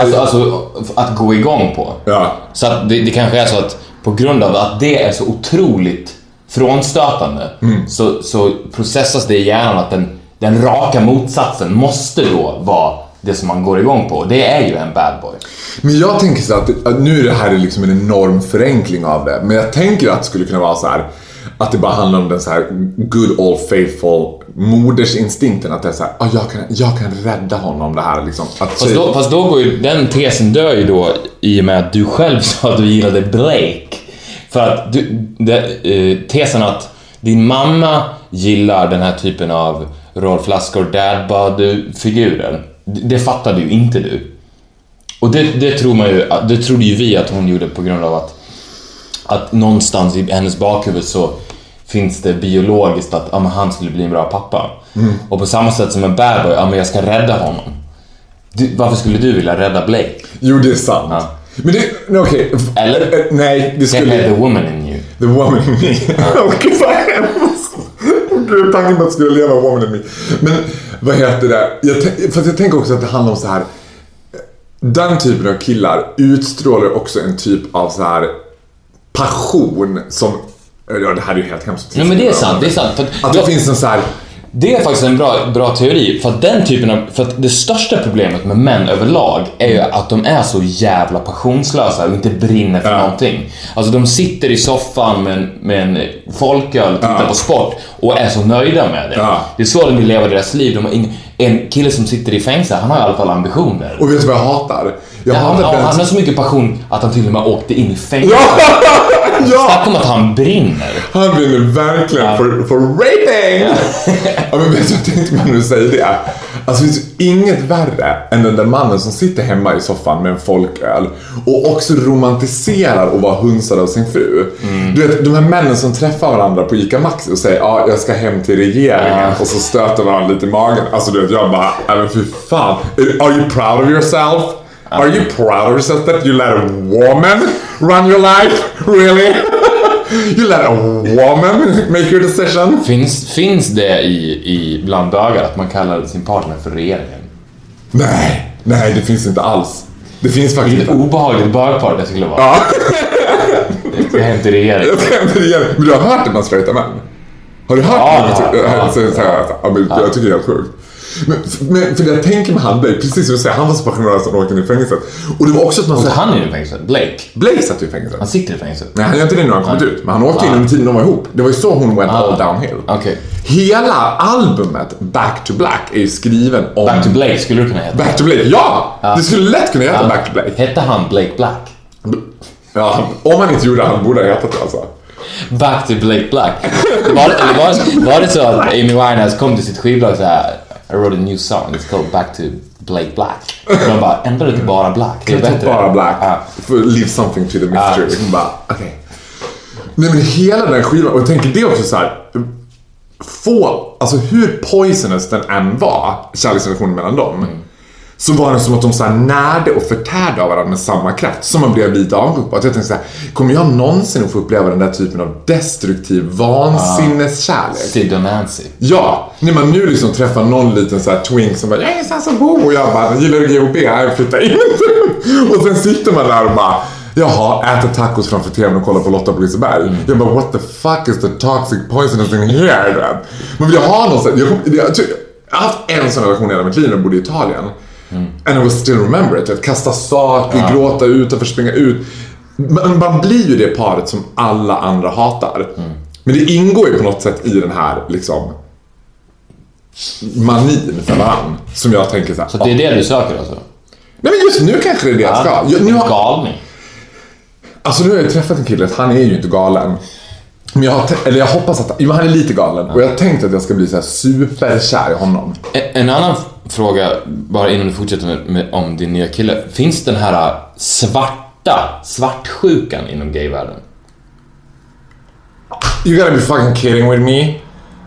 S3: Alltså, alltså, att gå igång på.
S2: Ja.
S3: Så att det, det kanske är så att på grund av att det är så otroligt frånstötande så, så processas det i hjärnan att den, den raka motsatsen måste då vara det som man går igång på. Det är ju en bad boy.
S2: Men jag tänker så att, att nu är det här liksom en enorm förenkling av det. Men jag tänker att det skulle kunna vara så här att det bara handlar om den så här good old faithful modersinstinkten. Att det är så här, ah, jag, kan, jag kan rädda honom det här liksom. Att
S3: Fast då, fast då går ju, den tesen dör ju då i och med att du själv sa att du gillade Blake. För att du, det, eh, tesen att din mamma gillar den här typen av Rolf Lassgård dad figurer det, det fattade ju inte du. Och det, det tror man ju, det trodde ju vi att hon gjorde på grund av att, att någonstans i hennes bakhuvud så finns det biologiskt att ja, men han skulle bli en bra pappa. Och på samma sätt som en bad boy, ja men jag ska rädda honom. Du, varför skulle du vilja rädda Blake?
S2: Jo, det är sant.
S3: Ja.
S2: Men det, nej, okej.
S3: Eller?
S2: Eh, Nej, det
S3: Kanske är the
S2: skulle...
S3: woman in you.
S2: The woman in me. Åh gud vad hemskt. Gud, tanken på att skulle leva woman in me. Men vad heter det? Jag, att jag tänker också att det handlar om så här. Den typen av killar utstrålar också en typ av så här passion som... Ja, det här är ju helt hemskt.
S3: Nej men det är sant, det är sant.
S2: Att det finns en så här...
S3: Det är faktiskt en bra, bra teori, för att den typen av... För att det största problemet med män överlag är ju att de är så jävla passionslösa och inte brinner för
S2: Ja.
S3: någonting. Alltså de sitter i soffan med en, med en folköl och tittar
S2: Ja.
S3: på sport och är så nöjda med det.
S2: Ja.
S3: Det är så de vill leva deras liv. De ing, en kille som sitter i fängelse, han har i alla fall ambitioner.
S2: Och vet du vad jag hatar? Jag
S3: Ja,
S2: hatar
S3: han,
S2: den...
S3: han har så mycket passion att han till och med åkte in i fängelse.
S2: Ja!
S3: Snacka om att han brinner.
S2: Han brinner verkligen
S3: Ja.
S2: för, för raping! Ja. men vet du, jag tänkte mig när du säger det. Alltså det finns ju inget värre än den där mannen som sitter hemma i soffan med en folköl och också romantiserar och vara hunsad av sin fru.
S3: Mm.
S2: Du vet, de här männen som träffar varandra på ICA Maxi och säger ja, jag ska hem till regeringen
S3: Ja.
S2: och så stöter varandra lite i magen. Alltså du vet, jag bara, nej men fy fan. Are you proud of yourself? Are you proud of yourself that you let a woman run your life? Really? You let a woman make your decision?
S3: Finns, finns det i, i bland bögar att man kallar sin partner för regeringen?
S2: Nej, nej det finns inte alls. Det finns faktiskt
S3: Vilket
S2: inte.
S3: obehagligt bögpar det skulle vara.
S2: Ja,
S3: Det ska hem till regeringen.
S2: jag ska inte igen. Men du har hört det bland straighta män? Har du hört
S3: Ja,
S2: det?
S3: ja, ja.
S2: Så, så, här, ja, men, Jag tycker det är helt sjukt. Men, men för jag tänker med han Blake, precis som du säger, han var så passionerad att han åkte in i fängelset. Och det var också att man... Så,
S3: han är i fängelset. Blake.
S2: Blake satt ju i fängelset.
S3: Han sitter i fängelset.
S2: Nej, han gör inte det nu när han kommit ut. Men han åkte in
S3: Ah.
S2: under tiden de var ihop. Det var ju så hon went all downhill.
S3: Okej.
S2: Hela albumet Back to Black är ju skriven om...
S3: Back to Blake skulle du kunna heta.
S2: Back to Blake, ja! Det skulle lätt kunna heta
S3: Ja.
S2: Back to Blake.
S3: Hette han Blake Black?
S2: Ja, om han inte gjorde det, han borde ha hetat det alltså.
S3: Back to Blake Black. Var, var, var det så att Amy Winehouse kom till sitt skivbolag sa I wrote a new song, it's called Back to Blake Black. Och de bara, ändra det till bara Black. Det är bättre.
S2: bara Black. För leave something to the mystery.
S3: Ja.
S2: Bara, okej. Nej men hela den skivan, och jag tänker det också så här. Få, alltså hur poisonous den än var, kärleksrelationen mellan dem. Så var det som att de så här närde och förtärde av varandra med samma kraft. Som man blev lite avundsjuk på. Att jag tänkte så här, kommer jag någonsin att få uppleva den där typen av destruktiv vansinneskärlek?
S3: Sid och Nancy.
S2: Ja, när man nu liksom träffar någon liten så här twink som bara “Jag är Bo” och jag bara “Gillar du GHB? Jag flyttar in”. och sen sitter man där och bara Jaha, äter tacos framför tvn och kollar på Lotta på Liseberg. Jag bara what the fuck is the toxic poisonous in here? Man vill ju ha någon sån, jag, jag, tror- jag har haft en sån relation i hela mitt liv när jag bodde i Italien. And I will still remember it. Att kasta saker, gråta utanför, springa ut. Man, man blir ju det paret som alla andra hatar. Men det ingår ju på något sätt i den här liksom manin för varandra. Som jag tänker så här.
S3: Så det är det du söker alltså?
S2: Nej men just nu kanske det är det jag ska. Jag, nu har,
S3: galning.
S2: alltså nu har jag träffat en kille, han är ju inte galen. Men jag, eller jag hoppas att, jo han är lite galen. Och jag har tänkt att jag ska bli så här superkär i honom.
S3: En, en annan fråga, bara innan du fortsätter med, med, om din nya kille. Finns den här äh, svarta, svartsjukan inom gayvärlden?
S2: You gotta be fucking kidding with me.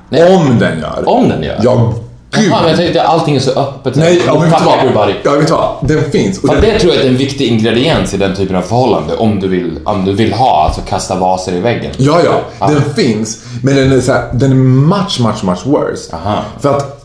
S3: Nej.
S2: Om den gör.
S3: Om den gör?
S2: Ja, gud.
S3: Jaha, men jag tänkte allting är så öppet.
S2: Nej, ja, men vet du vad? Ja, vet du vad? Den finns. Och den,
S3: det tror jag är en viktig ingrediens i den typen av förhållande. Om du vill, om du vill ha, alltså kasta vaser i väggen.
S2: ja, ja. Den finns. Men den är, så här, den är much, much, much worse.
S3: Aha.
S2: För att,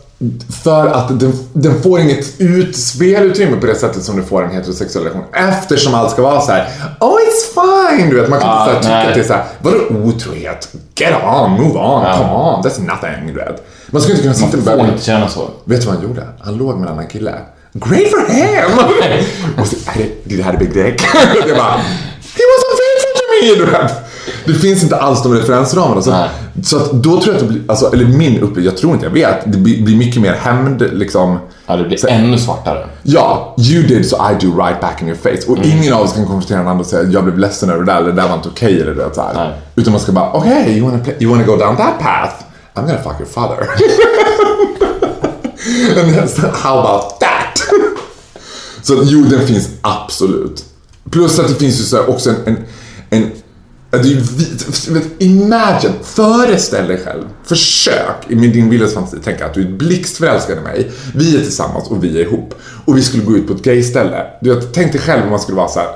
S2: för att den, den får inget ut, spelutrymme på det sättet som du får en heterosexuell relation. Eftersom allt ska vara så här: Oh it's fine! Du vet, man kan
S3: Ah,
S2: inte så här, tycka att det är såhär, vadå otrohet? Get on, move on, come on, that's nothing. Du vet. Man skulle inte kunna sitta och
S3: Får
S2: börja
S3: inte känna så.
S2: Vet du vad han gjorde? Han låg med en annan kille. Great for him! och så, "I did- you have a big dick? jag bara, he was unfaithful to me! Du vet. Det finns inte alls de referensramarna. Så,
S3: Nej.
S2: så att då tror jag att det blir, alltså, eller min upplevelse, jag tror inte jag vet, det blir, blir mycket mer hämnd liksom.
S3: Ja, det blir ännu svartare.
S2: Ja, you did so I do right back in your face. Och
S3: Mm.
S2: ingen av oss kan konfrontera den andra och säga jag blev ledsen över det där eller det där var inte okej eller det så här. Utan man ska bara, okej, you, wanna play- you wanna go down that path? I'm gonna fuck your father. And how about that? så jo, den finns absolut. Plus att det finns ju så också en, en, en det är ju imagine, föreställ dig själv, försök i min- din vildaste fantasi tänka att du är blixtförälskad i mig, vi är tillsammans och vi är ihop och vi skulle gå ut på ett gayställe. Du vet, tänk dig själv om man skulle vara så här,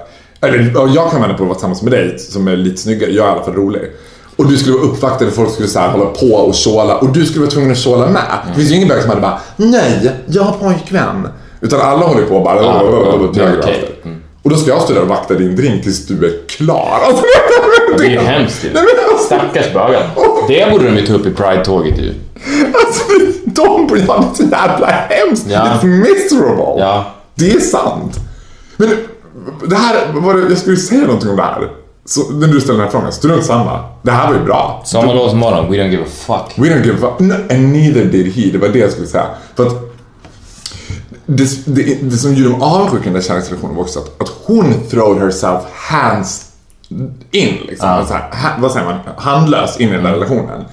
S2: eller ja, jag kan vända på att vara tillsammans med dig som är lite snyggare, jag är i alla fall rolig. Och du skulle vara uppvaktad och folk skulle så här hålla på och såla och du skulle vara tvungen att såla med. Det finns ju ingen bög som hade bara, nej, jag har pojkvän. Utan alla håller på och bara, till höger och vänster. Och då ska jag stå där och vakta din drink tills du är klar. Alltså,
S3: Det är ju hemskt ju. Stackars bögar. Det borde de ju ta upp i Pride-tåget ju.
S2: Alltså, de det så jävla hemskt.
S3: Ja.
S2: It's miserable.
S3: Ja.
S2: Det är sant. Men det här, var det, jag skulle säga någonting om det här. Så, när du ställde den här frågan, strunt samma. Det här var ju bra.
S3: Sommarlovsmorgon, we don't give a fuck.
S2: We don't give a fuck. No, and neither did he. Det var det jag skulle säga. För att det, det, det som gjorde dem avundsjuka i den där kärleksrelationen var också att, att hon throwed herself hands in. Liksom. Så här, vad säger man? Handlös in i den där relationen.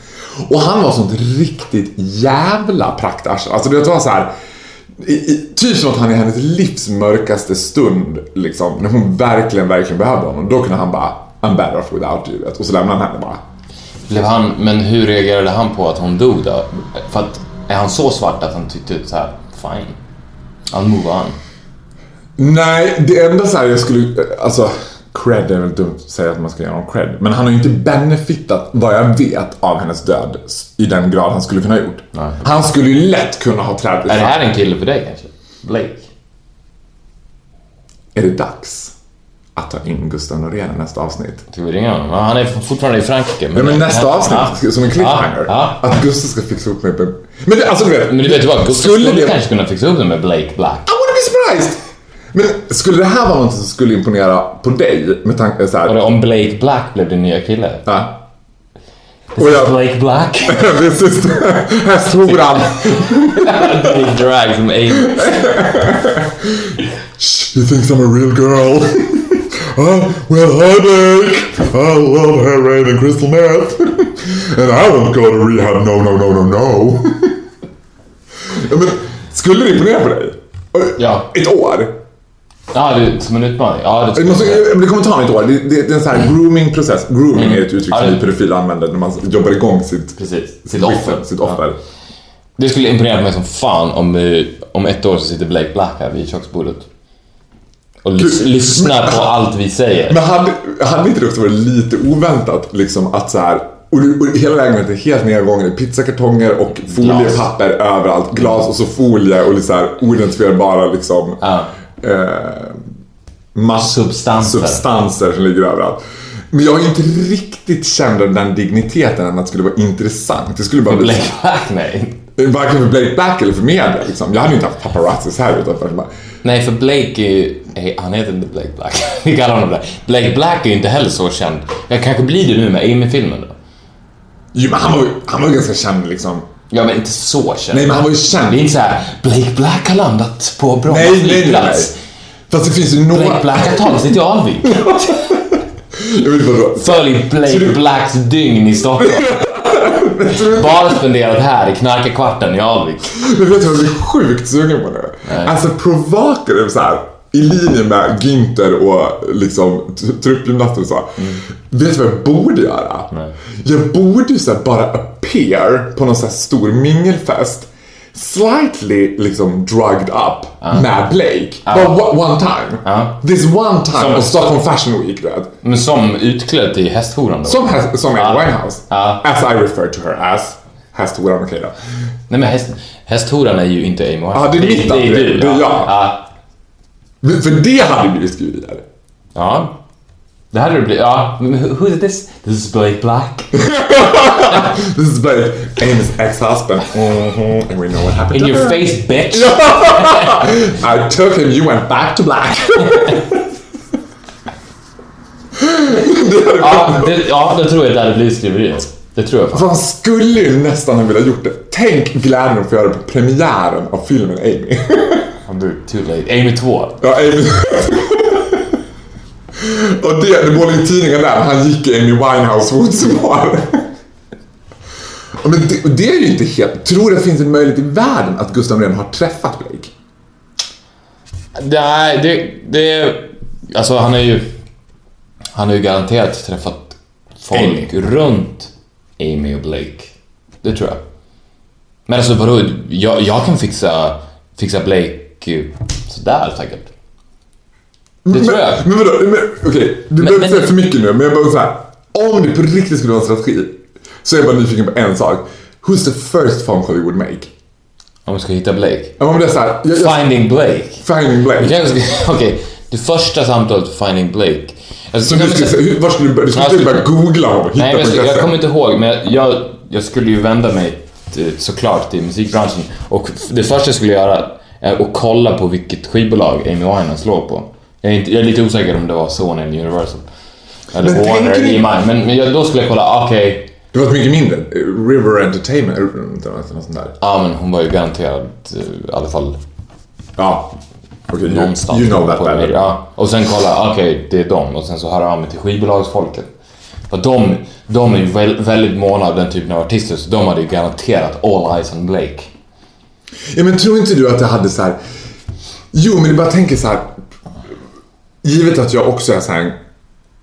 S2: Och han var sånt riktigt jävla praktarsel. Alltså det var så här. I, i, typ som att han i hennes livs mörkaste stund, liksom, när hon verkligen, verkligen behövde honom, då kunde han bara I'm better off without you. Och så lämnade han henne bara.
S3: Blev han, men hur reagerade han på att hon dog då? För att, är han så svart att han tyckte så här, fine. I'll move on.
S2: Nej, det enda så här jag skulle, alltså cred är väl dumt att säga att man ska ge honom cred. Men han har ju inte benefitat, vad jag vet, av hennes död i den grad han skulle kunna ha gjort.
S3: Nej.
S2: Han skulle ju lätt kunna ha trätt
S3: Är det här en kille för dig kanske? Blake?
S2: Är det dags att ta in Gustav Norén i nästa avsnitt?
S3: Ska vi ringa honom? Han är fortfarande i Frankrike.
S2: Ja, men nästa avsnitt,
S3: Ja.
S2: som en cliffhanger.
S3: Ja.
S2: Att Gustav ska fixa upp mig med... Men det, alltså du vet...
S3: Men du vet ju vad, Gustav
S2: Skulle
S3: skulle
S2: det-
S3: kanske kunna fixa upp det med Blake Black.
S2: I wanna be surprised! Men skulle det här vara något som skulle imponera på dig med tanke så
S3: Och
S2: här...
S3: det, om Blake Black blev din nya kille.
S2: Ja.
S3: This
S2: Och
S3: is
S2: jag-
S3: Blake Black.
S2: This is hästhoran.
S3: Big drag som Amy.
S2: Shh, he thinks I'm a real girl. oh, well, headache. I love heroin and crystal meth. and I won't go to rehab, no, no, no, no, no. men, skulle det imponera på dig?
S3: Ja.
S2: Ett år?
S3: Ja, det, som en utmaning. Ja, det
S2: måste, det kommer ta mig ett år. Det, det, det är en sån här grooming-process. Grooming är ett uttryck som
S3: Ja,
S2: vi pedofiler använder när man jobbar igång sitt,
S3: Precis. Sitt offer.
S2: Sitt offer.
S3: Det skulle imponera mig som fan om, eh, om ett år så sitter Blake Black här vid köksbordet. Och lys- lyssnar på allt vi säger.
S2: Men hade, hade inte det också varit lite oväntat liksom att så här och, och hela lägenheten är helt nedgången i pizzakartonger och foliepapper överallt. Glas och så folie och så här oidentifierbara liksom
S3: Ja.
S2: Eh,
S3: Substanser.
S2: substanser som ligger överallt. Men jag har inte riktigt känt den digniteten att det skulle vara intressant. Det skulle bara bli
S3: Blake Black, nej.
S2: Varken för Blake Black eller för media liksom. Jag hade ju inte haft paparazzis här utanför. bara,
S3: Nej, för Blake är ju... Han heter inte Blake Black. Vi kallar honom det. Blake Black är ju inte heller så känd. Jag kanske blir det nu med Amy-filmen då.
S2: Jo men han var ju han var ganska känd liksom.
S3: Ja, men inte så känd.
S2: Nej men han var ju känd.
S3: Det är inte så här, Blake Black har landat på Bromma
S2: Nej, nej, nej, nej.
S3: flygplats.
S2: Fast det finns ju några...
S3: Blake Black har tagit sig till Alvik.
S2: Jag vet vadå.
S3: Följ Blake Blacks dygn i Stockholm. Bara spenderat här i knarkarkvarten i Alvik.
S2: Men vet du vad jag blir sjukt sugen på nu?
S3: Nej.
S2: Alltså provocative så här i linje med Günther och liksom t- truppgymnaster och så. Vet du vad jag borde göra?
S3: Nej.
S2: Jag borde ju så bara appear på någon så stor mingelfest. Slightly liksom drugged up med Blake. Bara one- one time.
S3: Ja.
S2: This one time
S3: Som-
S2: on Stockholm Fashion Week, vet.
S3: Men som utklädd till hästhoran då?
S2: Som, has, som. Amy Winehouse.
S3: Ja.
S2: As I refer to her as. Hästhoran, okej då.
S3: Nej men häst, hästhoran är ju inte Amy Winehouse.
S2: Ja, det är mitt
S3: Det är
S2: namn,
S3: du.
S2: det är jag.
S3: Ja.
S2: Men För det hade blivit skriverier.
S3: ja. Det hade det blivit. Ja. Who is this? This is Blake Black.
S2: This is Blake, Amy's ex-husband. Mhm, And we know what happened
S3: In your
S2: her.
S3: face bitch.
S2: I took him, you went back to black.
S3: Ja, det, ja, det tror jag det hade blivit skriverier. Det tror jag
S2: han skulle ju nästan ha velat gjort det. Tänk glädjen att få göra det på premiären av filmen Amy.
S3: Du, too late. Amy 2.
S2: ja, Amy. Och det, det var i tidningen där, han gick i Amy Winehouse. Ja, Men det, det är ju inte helt... Tror du det finns en möjlighet i världen att Gustav redan har träffat Blake?
S3: Nej, det, det... Alltså han är ju... Han har ju garanterat träffat folk
S2: Amy.
S3: runt Amy och Blake. Det tror jag. Men alltså vadå? Jag, jag kan fixa, fixa Blake sådär säkert. Det tror jag.
S2: Men, men vadå, men, okej, du
S3: Men-
S2: behöver inte
S3: men-
S2: säga för mycket nu, men jag bara så här. Om det på riktigt skulle vara en strategi, så är jag bara nyfiken på en sak. Who's the first phone call you would make?
S3: Om vi ska hitta Blake.
S2: Ja, Om det är såhär, jag, jag,
S3: Finding Blake.
S2: finding Blake.
S3: Okej, det första samtalet för Finding Blake. Alltså,
S2: Så du skulle, säga- hur- var skulle du börja? Du skulle inte
S3: så-
S2: börja googla honom och hitta
S3: Nej, men jag, jag
S2: intressen.
S3: kommer inte ihåg, men jag, jag skulle ju vända mig såklart till musikbranschen. Och det första jag skulle göra är att kolla på vilket skivbolag Amy Winehouse låg på. Jag är, inte, jag är lite osäker om det var Sony eller Universal. Eller
S2: Men
S3: Warner eller EMI. Men, men jag, då skulle jag kolla, okej.
S2: Det var mycket mindre. River Entertainment, eller något något sånt där.
S3: ja, men hon var ju garanterad eh, i alla fall
S2: Ja. Okej, you,
S3: någonstans.
S2: you know that better.
S3: Ja, och sen kolla, okej, det är dem. Och sen så hör jag av mig till skivbolagsfolket. För de, de är ju väl, väldigt måna av den typen av artister, så de hade ju garanterat all eyes on Blake.
S2: Ja, men tror inte du att det hade så här... Jo, men du bara tänker så här. Givet att jag också är så här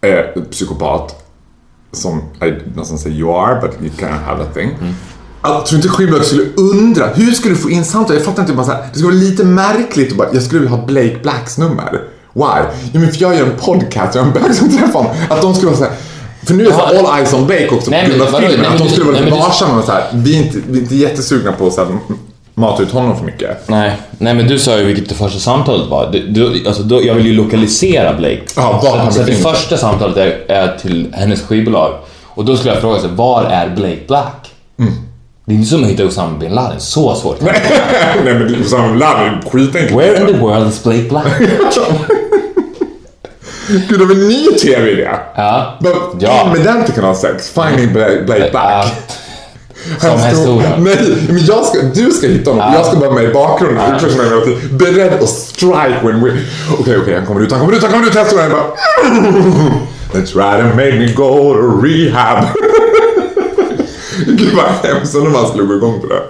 S2: eh, psykopat, som I nästan säger you are, but you can have that thing. Jag tror inte skivbolag skulle undra, hur skulle du få in samtal? Jag fattar inte, bara så här, det skulle vara lite märkligt att bara, jag skulle vilja ha Blake Blacks nummer. Why? Jo men för jag gör en podcast, jag har en bög som träffar honom. Att de skulle vara såhär, för nu är det så här
S3: Ja.
S2: all eyes on Blake också
S3: Nej,
S2: på grund av filmen. Att de skulle vara lite varsamma och så här, vi är inte, vi är inte jättesugna på så här, mata ut honom för mycket.
S3: Nej, nej men du sa ju vilket det första samtalet var. Du, du, alltså, då, jag vill ju lokalisera Blake.
S2: Ja, var han
S3: så, så det första samtalet är, är till hennes skivbolag. Och då skulle jag fråga sig, var är Blake Black?
S2: Mm.
S3: Det är inte som att hitta Osama bin Laden, så svårt.
S2: Nej men Osama bin Laden skitenkelt.
S3: Where in the world is Blake Black?
S2: Gud, det var en ny tv-idé.
S3: ja.
S2: Bara
S3: Ja.
S2: Med den till kanal 6, Finding Blake Black.
S3: Som
S2: Han
S3: Ola.
S2: Nej, men jag ska, du ska hitta honom.
S3: Ja.
S2: Jag ska vara med i bakgrunden. Ja. Utveckla mig. Beredd att strike when we... Okej, okej, han kommer ut, han kommer ut, han kommer ut. Hästen och bara... They try to make me go to rehab. Gud vad hemskt om man skulle gå igång på det.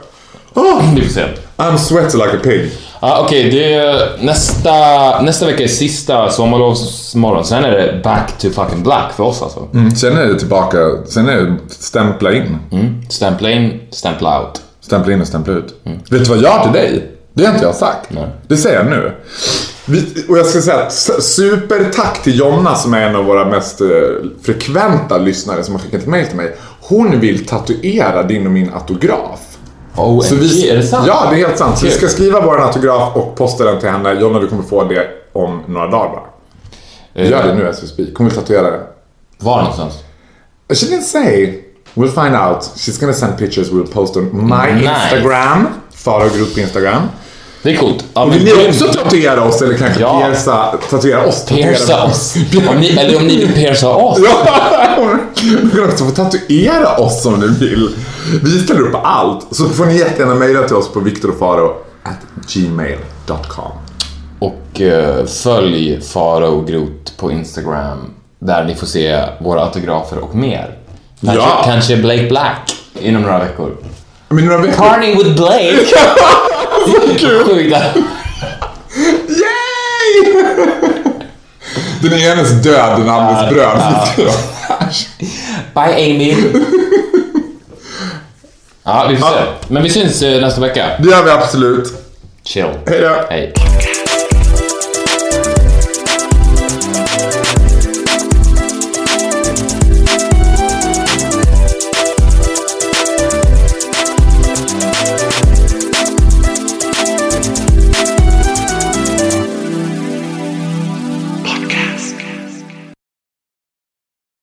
S2: Oh,
S3: Vi får se.
S2: I'm sweaty like a pig.
S3: Ja, Okej, är nästa, nästa vecka är sista sommarlovsmorgon. Sen är det back to fucking black för oss alltså.
S2: Mm, sen är det tillbaka, sen är det stämpla in.
S3: Mm. Stämpla in, stämpla out.
S2: Stämpla in och stämpla ut. Vet du vad jag har till dig? Det har inte jag sagt.
S3: Nej.
S2: Det säger jag nu. Vi, och jag ska säga supertack till Jonna som är en av våra mest eh, frekventa lyssnare som har skickat ett mail till mig. Hon vill tatuera din och min autograf.
S3: Oh,
S2: Så vi,
S3: är det sant?
S2: Ja, det är helt sant. Så vi ska skriva vår autograf och posta den till henne. Jonna, du kommer få det om några dagar bara.
S3: Eh,
S2: Gör det nu we speak. Hon vill tatuera det.
S3: Var någonstans?
S2: She didn't say. We'll find out. She's gonna send pictures we'll post on my
S3: Nice.
S2: Instagram. Faro Group Instagram.
S3: Det är coolt. Ja,
S2: Vill ni också tatuera oss eller kanske
S3: Ja.
S2: pierca, tatuera oss? Tatuera
S3: Pierca oss. Om ni, eller om ni vill pierca oss.
S2: Ja, du kan också få tatuera oss om du vill. Vi ställer upp allt. Så får ni jättegärna mejla till oss på viktorofaro at gmail.com.
S3: Och eh, följ Faro Grot på Instagram. Där ni får se våra autografer och mer. Kanske,
S2: Ja.
S3: kanske Blake Black inom några veckor.
S2: Men några veckor...
S3: Parting with Blake! Sjukt.
S2: Yay! Den enes död, den andres bröd.
S3: Bye Amy! Ja, vi får se. Men vi syns eh, nästa vecka.
S2: Det gör vi absolut.
S3: Chill.
S2: Hej då.
S3: Hej.